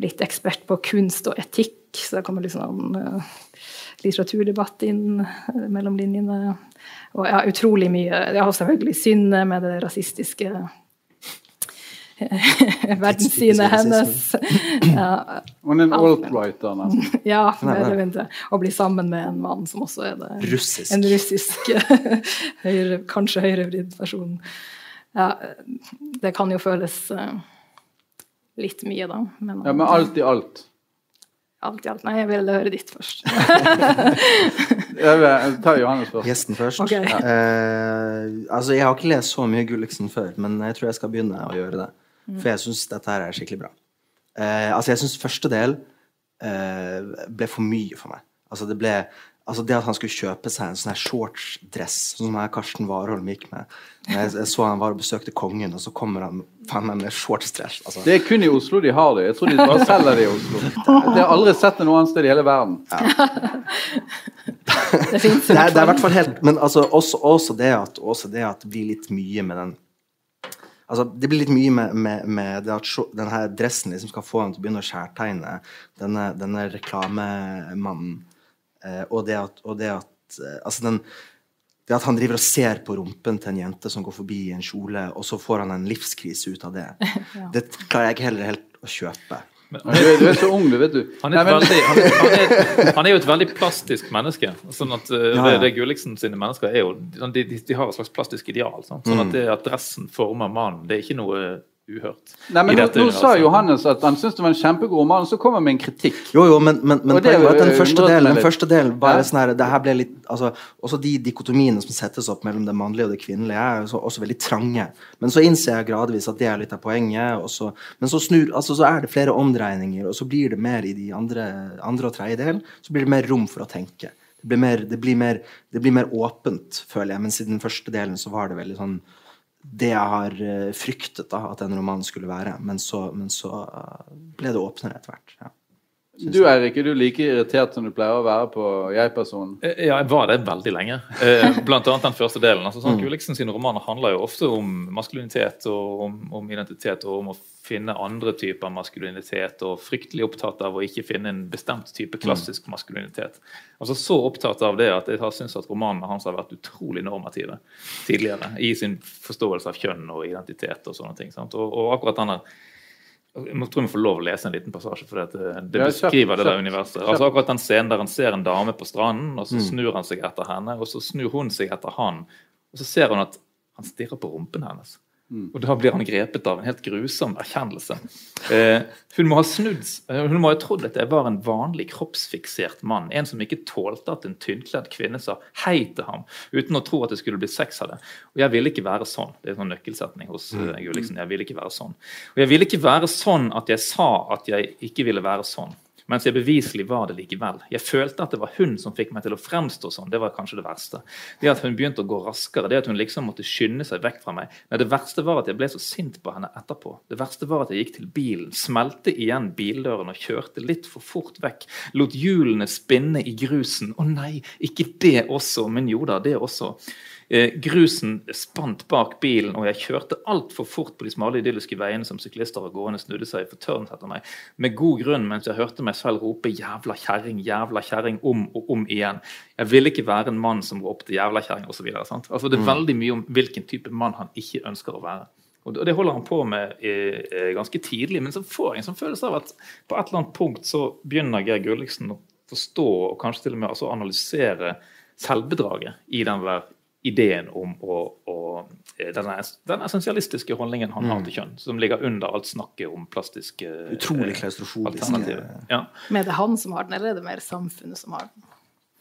blitt ekspert på kunst og etikk, så det kommer litt sånn uh, litteraturdebatt inn mellom linjene. Og ja, utrolig mye. Jeg har selvfølgelig Synne med det rasistiske (laughs) verdenssynet hennes. Ja, Hun er en alt-writer, nesten. (laughs) Ja, mer Å bli sammen med en mann som også er det. Russisk. En russisk, (laughs) høyre, kanskje høyrevridd person. Ja, det kan jo føles uh, litt mye, da. Men, ja, men alt i alt? alt i alt. Nei, jeg ville høre ditt først. (laughs) (laughs) jeg tar Johannes først. Gjesten først. Okay. Eh, altså, jeg har ikke lest så mye Gulliksen før, men jeg tror jeg skal begynne å gjøre det. Mm. For jeg syns dette her er skikkelig bra. Eh, altså, jeg syns første del eh, ble for mye for meg. Altså, det ble Altså Det at han skulle kjøpe seg en sånn her shortsdress, som som Karsten Warholm gikk med. Jeg, jeg, så han var og besøkte kongen, og så kommer han faen meg med shortsdress. Altså. Det er kun i Oslo de har det. Jeg tror de bare selger det i Oslo. Jeg har aldri sett det noe annet sted i hele verden. Ja. det er i hvert fall helt Men altså, også, også, det at, også det at det blir litt mye med den Altså, det blir litt mye med, med, med det at denne dressen liksom skal få ham til å begynne å skjærtegne denne, denne reklamemannen. Eh, og det at, og det at eh, altså den, det at han driver og ser på rumpen til en jente som går forbi i en kjole, og så får han en livskrise ut av det, (laughs) ja. det klarer jeg ikke heller helt å kjøpe. Men, du, du, er så ung, du, vet du. Han er, Nei, men... veldig, han, er, han, er, han er, jo et veldig plastisk menneske. sånn at ja, ja, Det, det, Gulliksen sine mennesker er jo, de, de, de har et slags plastisk ideal. Sånn, sånn at det at dressen former mannen, det er ikke noe uhørt. Nei, men Nå, nå sa Johannes at han syntes det var en kjempegod roman, og så kommer han med en kritikk. Jo, jo, men, men, men det, den første delen, den første delen bare ja. sånn her, det her ble litt, altså, Også de dikotomiene som settes opp mellom det mannlige og det kvinnelige, er også, også veldig trange. Men så innser jeg gradvis at det er litt av poenget. Så, men så, snur, altså, så er det flere omdreininger, og så blir det mer i de andre, andre og tredje delen så blir det mer rom for å tenke. Det blir mer, det blir mer, det blir mer åpent, føler jeg. Mens i den første delen så var det veldig sånn det jeg har eh, fryktet da, at en roman skulle være. Men så, men så eh, ble det åpnere etter hvert. Ja. Du Eirik, er du like irritert som du pleier å være på jeg-personen? Eh, ja, jeg var det veldig lenge. Blant annet den første delen. Altså, sånn, mm. Gulliksen sine romaner handler jo ofte om maskulinitet og om, om, identitet og om å finne andre typer maskulinitet, og fryktelig opptatt av å ikke finne en bestemt type klassisk mm. maskulinitet. Altså Så opptatt av det at jeg har syntes at romanene hans har vært utrolig normative tidligere i sin forståelse av kjønn og identitet og sånne ting. Og, og, akkurat denne jeg tror vi får lov å lese en liten passasje, for det, det beskriver det der universet. Altså Akkurat den scenen der han ser en dame på stranden, og så mm. snur han seg etter henne, og så snur hun seg etter han, og så ser hun at han stirrer på rumpen hennes. Og da blir han grepet av en helt grusom erkjennelse. Eh, hun må ha snudd, eh, hun må ha trodd at jeg var en vanlig kroppsfiksert mann. En som ikke tålte at en tynnkledd kvinne sa hei til ham, uten å tro at det skulle bli sex av det. Og jeg ville ikke være sånn. Det er en sånn nøkkelsetning hos uh, Gulliksen. Jeg ville ikke være sånn. Og jeg ville ikke være sånn at jeg sa at jeg ikke ville være sånn. Mens jeg beviselig var det likevel. Jeg følte at det var hun som fikk meg til å fremstå sånn. Det var kanskje det verste. Det at hun begynte å gå raskere, det at hun liksom måtte skynde seg vekk fra meg. Nei, det verste var at jeg ble så sint på henne etterpå. Det verste var at jeg gikk til bilen, smelte igjen bildøren og kjørte litt for fort vekk. Lot hjulene spinne i grusen. Å nei, ikke det også, men jo da, det også. Eh, grusen spant bak bilen, og jeg kjørte altfor fort på de smale, idylliske veiene som syklister og gående snudde seg fortørnet etter meg, med god grunn mens jeg hørte meg selv rope 'jævla kjerring', 'jævla kjerring' om og om igjen. Jeg ville ikke være en mann som ropte 'jævla kjerring' osv. Altså, det er mm. veldig mye om hvilken type mann han ikke ønsker å være. Og Det holder han på med eh, eh, ganske tidlig, men så får jeg en sånn følelse av at på et eller annet punkt så begynner Geir Gulliksen å forstå og kanskje til og med altså analysere selvbedraget i den ideen om å, å eh, denne, den essensialistiske holdningen han mm. har til kjønn, som ligger under alt snakket om plastiske Utrolig eh, klaustrofobiske ja. Men er det han som har den, eller er det mer samfunnet som har den?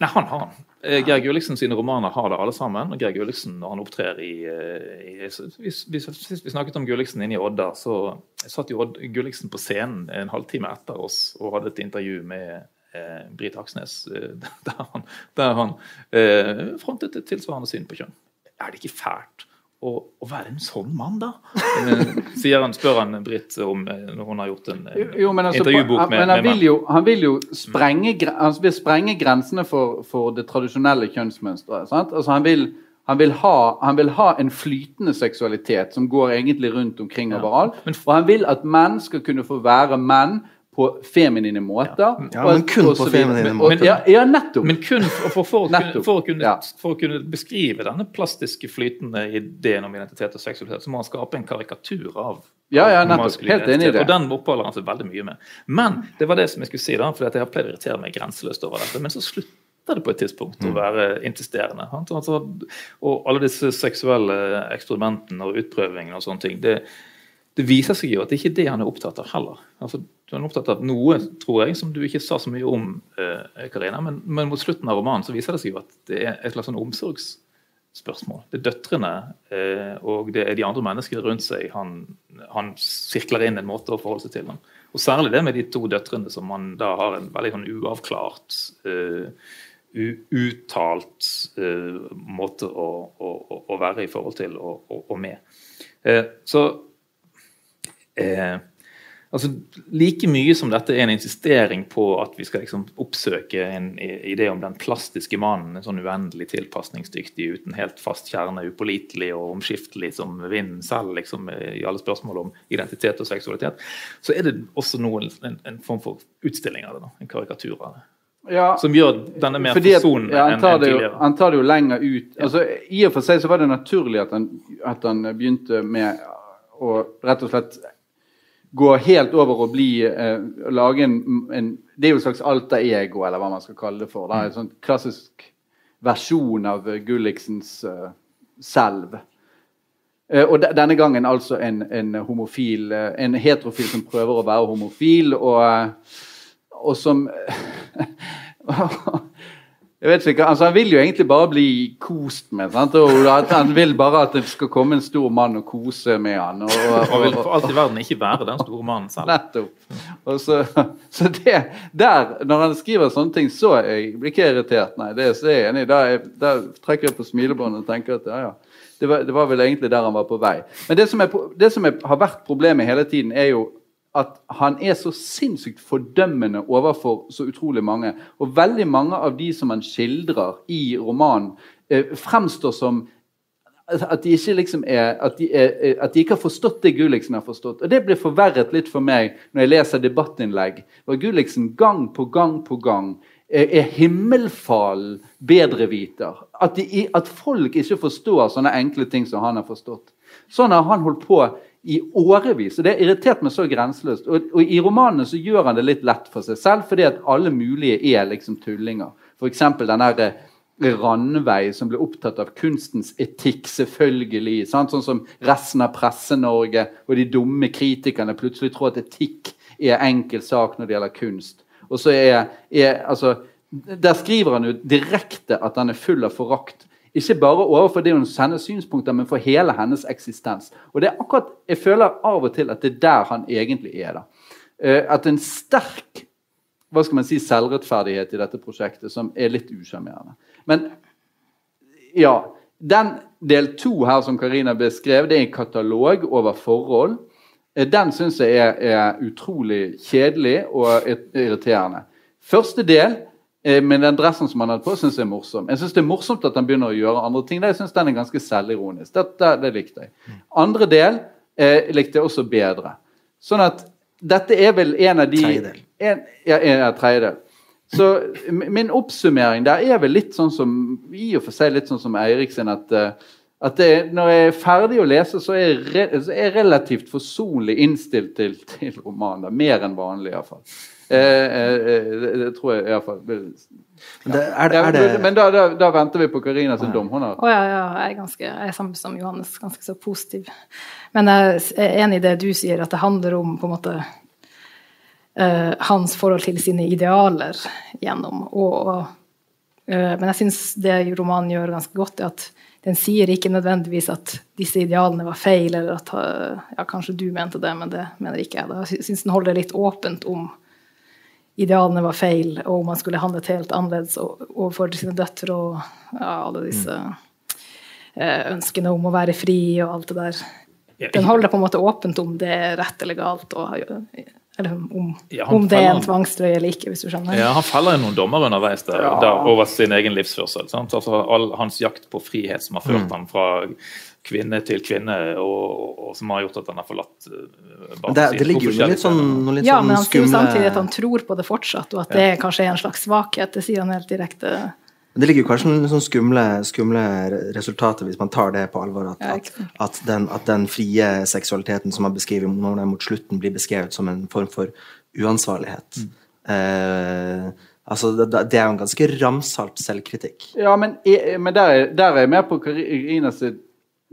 Nei, han har den. Ja. Geir Gulliksen sine romaner har det alle sammen. og Geir Gulliksen, når han opptrer i, i Hvis vi, vi, snakket om Gulliksen inne i Odda, så satt jo Gulliksen på scenen en halvtime etter oss og hadde et intervju med eh, Britt Aksnes, eh, (laughs) der han, der han eh, frontet et tilsvarende syn på kjønn. Er det ikke fælt å, å være en sånn mann, da? Eh, sier han, spør han Britt om eh, når hun har gjort en jo, altså, intervjubok med, men han vil, jo, han vil jo sprenge, han vil sprenge grensene for, for det tradisjonelle kjønnsmønsteret. Altså, han vil han vil, ha, han vil, ha, en flytende seksualitet som går egentlig rundt omkring overalt. Og han vil at menn skal kunne få være menn på feminine måter. Ja, ja men kun på feminine måter. Ja, ja, nettopp. Men kun for, for, for, å, for, å kunne, for, å, kunne, beskrive denne plastiske, flytende ideen om identitet og seksualitet, så må han skape en karikatur av ja, ja, nettopp. Helt enig i det. Og den oppholder han seg veldig mye med. Men det var det som jeg skulle si, da, for jeg har pleid å irritere meg grenseløst over dette. Men så slutter det på et tidspunkt å mm. være insisterende. Altså, og alle disse seksuelle eksperimentene og utprøvingene og sånne ting. det det viser seg jo at det ikke er det han er opptatt av heller. Altså, du er opptatt av noe, tror jeg, som du ikke sa så mye om, eh, Karina, men, men, mot slutten av romanen så viser det seg jo at det er et slags sånn omsorgsspørsmål. Det er døtrene eh, og det er de andre menneskene rundt seg han, han, sirkler inn en måte å forholde seg til. Ham. Og Særlig det med de to døtrene som man da har en veldig sånn uavklart, uh, uuttalt uh, måte å, å, å, være i forhold til og, og, og med. Så eh, altså Like mye som dette er en insistering på at vi skal liksom oppsøke en idé om den plastiske mannen, en sånn uendelig tilpasningsdyktig, uten helt fast kjerne, upålitelig og omskiftelig som vinden selv liksom, i alle spørsmål om identitet og seksualitet, så er det også noen, en, en form for utstilling av det. Da, en karikatur av det. Ja, som gjør denne mer forsonende ja, enn tidligere. Han tar det jo lenger ut. Altså, I og for seg så var det naturlig at han, at han begynte med å rett og slett gå helt over og bli eh, lage en, en, Det er jo et slags alter-ego, eller hva man skal kalle det for. Da. En sånn klassisk versjon av Gulliksens uh, selv. Uh, og de, denne gangen altså en, en homofil, uh, en heterofil som prøver å være homofil, og, og som (laughs) Jeg vet ikke, altså Han vil jo egentlig bare bli kost med. Sant? Og Han vil bare at det skal komme en stor mann og kose med han. Og, og, og vil for alt i verden ikke være den store mannen selv. Nettopp. Og så, så det, der, Når han skriver sånne ting, så jeg blir ikke irritert. Nei, det er jeg enig i. Da, trekker jeg på smilebåndet og tenker at ja, ja. Det var, det var, vel egentlig der han var på vei. Men det som, er, det som er, har vært problemet hele tiden, er jo at han er så sinnssykt fordømmende overfor så utrolig mange. Og veldig mange av de som han skildrer i romanen, eh, fremstår som at de ikke liksom er, at de, er, eh, at de ikke har forstått det Gulliksen har forstått. Og Det blir forverret litt for meg når jeg leser debattinnlegg. Hvor Gulliksen gang på gang på gang er himmelfallen bedreviter. At, at folk ikke forstår sånne enkle ting som han har forstått. Sånn har han holdt på i årevis. og Det har irritert meg så grenseløst. Og, og, I romanene så gjør han det litt lett for seg selv, fordi at alle mulige er liksom tullinger. F.eks. den der Randveig, som ble opptatt av kunstens etikk, selvfølgelig. Sant? Sånn som resten av Presse-Norge og de dumme kritikerne plutselig tror at etikk er enkel sak når det gjelder kunst. Og så er, er altså, Der skriver han jo direkte at han er full av forakt. Ikke bare overfor det hun sender synspunkter, men for hele hennes eksistens. Og det er akkurat, Jeg føler av og til at det er der han egentlig er. da. Eh, at en sterk hva skal man si, selvrettferdighet i dette prosjektet som er litt usjarmerende. Men ja, den del to her som Karina beskrev, det er en katalog over forhold. Eh, den syns jeg er, er, utrolig kjedelig og irriterende. Første del eh, med den dressen som han hadde på, syns jeg er morsom. Jeg syns det er morsomt at han begynner å gjøre andre ting. Jeg synes den er ganske selvironisk. Det, det, det, likte jeg. Andre del eh, likte jeg også bedre. Sånn at dette er vel en av de Tredjedel. En, ja, en tredjedel. Så min oppsummering der er vel litt sånn som i og for seg litt sånn som Eirik sin, at, eh, at det, når jeg er ferdig å lese, så er jeg, re, så er jeg relativt forsonlig innstilt til, til romanen. Mer enn vanlig, iallfall. Eh, eh, det, det tror jeg iallfall. Men, det, er, det, er det, men da, da, da, venter vi på Karina sin dom. Hun har oh, ja, ja, jeg er ganske, jeg er sammen som Johannes, ganske så positiv. Men jeg er enig i det du sier, at det handler om på en måte uh, hans forhold til sine idealer gjennom. Og, og, uh, men jeg syns det romanen gjør ganske godt, er at den sier ikke nødvendigvis at disse idealene var feil, eller at uh, ja, kanskje du mente det, men det mener ikke jeg. Da. Jeg syns den holder litt åpent om idealene var feil, og om man skulle handlet helt annerledes overfor sine døtre og ja, alle disse ønskene om å være fri og alt det der. Den holder på en måte åpent om det er rett eller galt. Og, eller om, ja, om det er en tvangstrøye eller ikke, hvis du skjønner. Ja, Han faller i noen dommer underveis der, ja. der, over sin egen livsførsel. Sant? Altså All hans jakt på frihet som har ført mm. ham fra kvinne til kvinne, og, og, som har gjort at han har forlatt barnet det, det ligger jo litt sånn, noe litt ja, sånn men han sier jo samtidig at han tror på det fortsatt, og at det kanskje er en slags svakhet. Det sier han helt direkte. Det ligger jo kanskje noen sånn skumle, skumle, resultater hvis man tar det på alvor. At, ja, at, at, den, at, den, frie seksualiteten som man beskriver når den mot slutten blir beskrevet som en form for uansvarlighet. Mm. Eh, altså, det, det, er jo en ganske ramsalt selvkritikk. Ja, men, men der, er, der, er jeg med på Karina sitt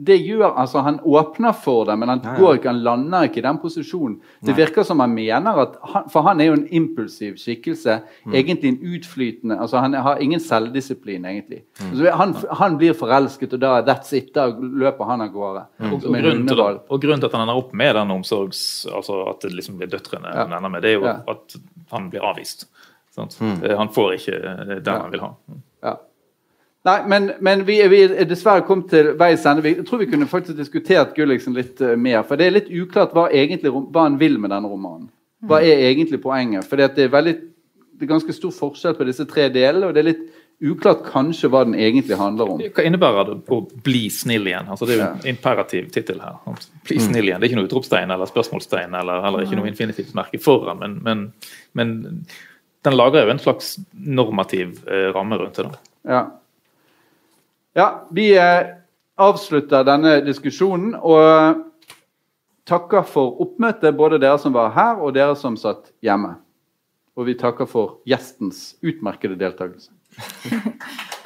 det gjør, altså Han åpner for det, men han, ja, ja. Går ikke, han lander ikke i den posisjonen. Det virker som han mener at han, For han er jo en impulsiv skikkelse. Mm. Egentlig en utflytende altså Han har ingen selvdisiplin, egentlig. Mm. Altså, han, han, blir forelsket, og da that's it. Da løper han av gårde. Mm. Og, grunnen til, og, grunnen til, at han ender opp med den omsorgs... Altså at det liksom blir døtrene ja. han ender med, det er jo at han blir avvist. Mm. Han får ikke den han vil ha. Ja. Nei, men, men vi, vi, er dessverre kommet til veis ende. Jeg tror vi kunne faktisk diskutert Gulliksen litt uh, mer. For det er litt uklart hva, egentlig, hva han vil med denne romanen. Hva er egentlig poenget? For det er, veldig, det er ganske stor forskjell på disse tre delene. og det er litt uklart kanskje hva den egentlig handler om. Hva innebærer det å bli snill igjen? Altså, det er jo en imperativ tittel her. Bli mm. snill igjen. Det er ikke noe utropstegn eller spørsmålstegn eller, eller ikke noe infinitivt merke foran, men, men, men, den lager jo en slags normativ eh, ramme rundt det. da. Ja. Ja, vi eh, avslutter denne diskusjonen og takker for oppmøtet, både dere som var her, og dere som satt hjemme. Og vi takker for gjestens utmerkede deltakelse. (laughs)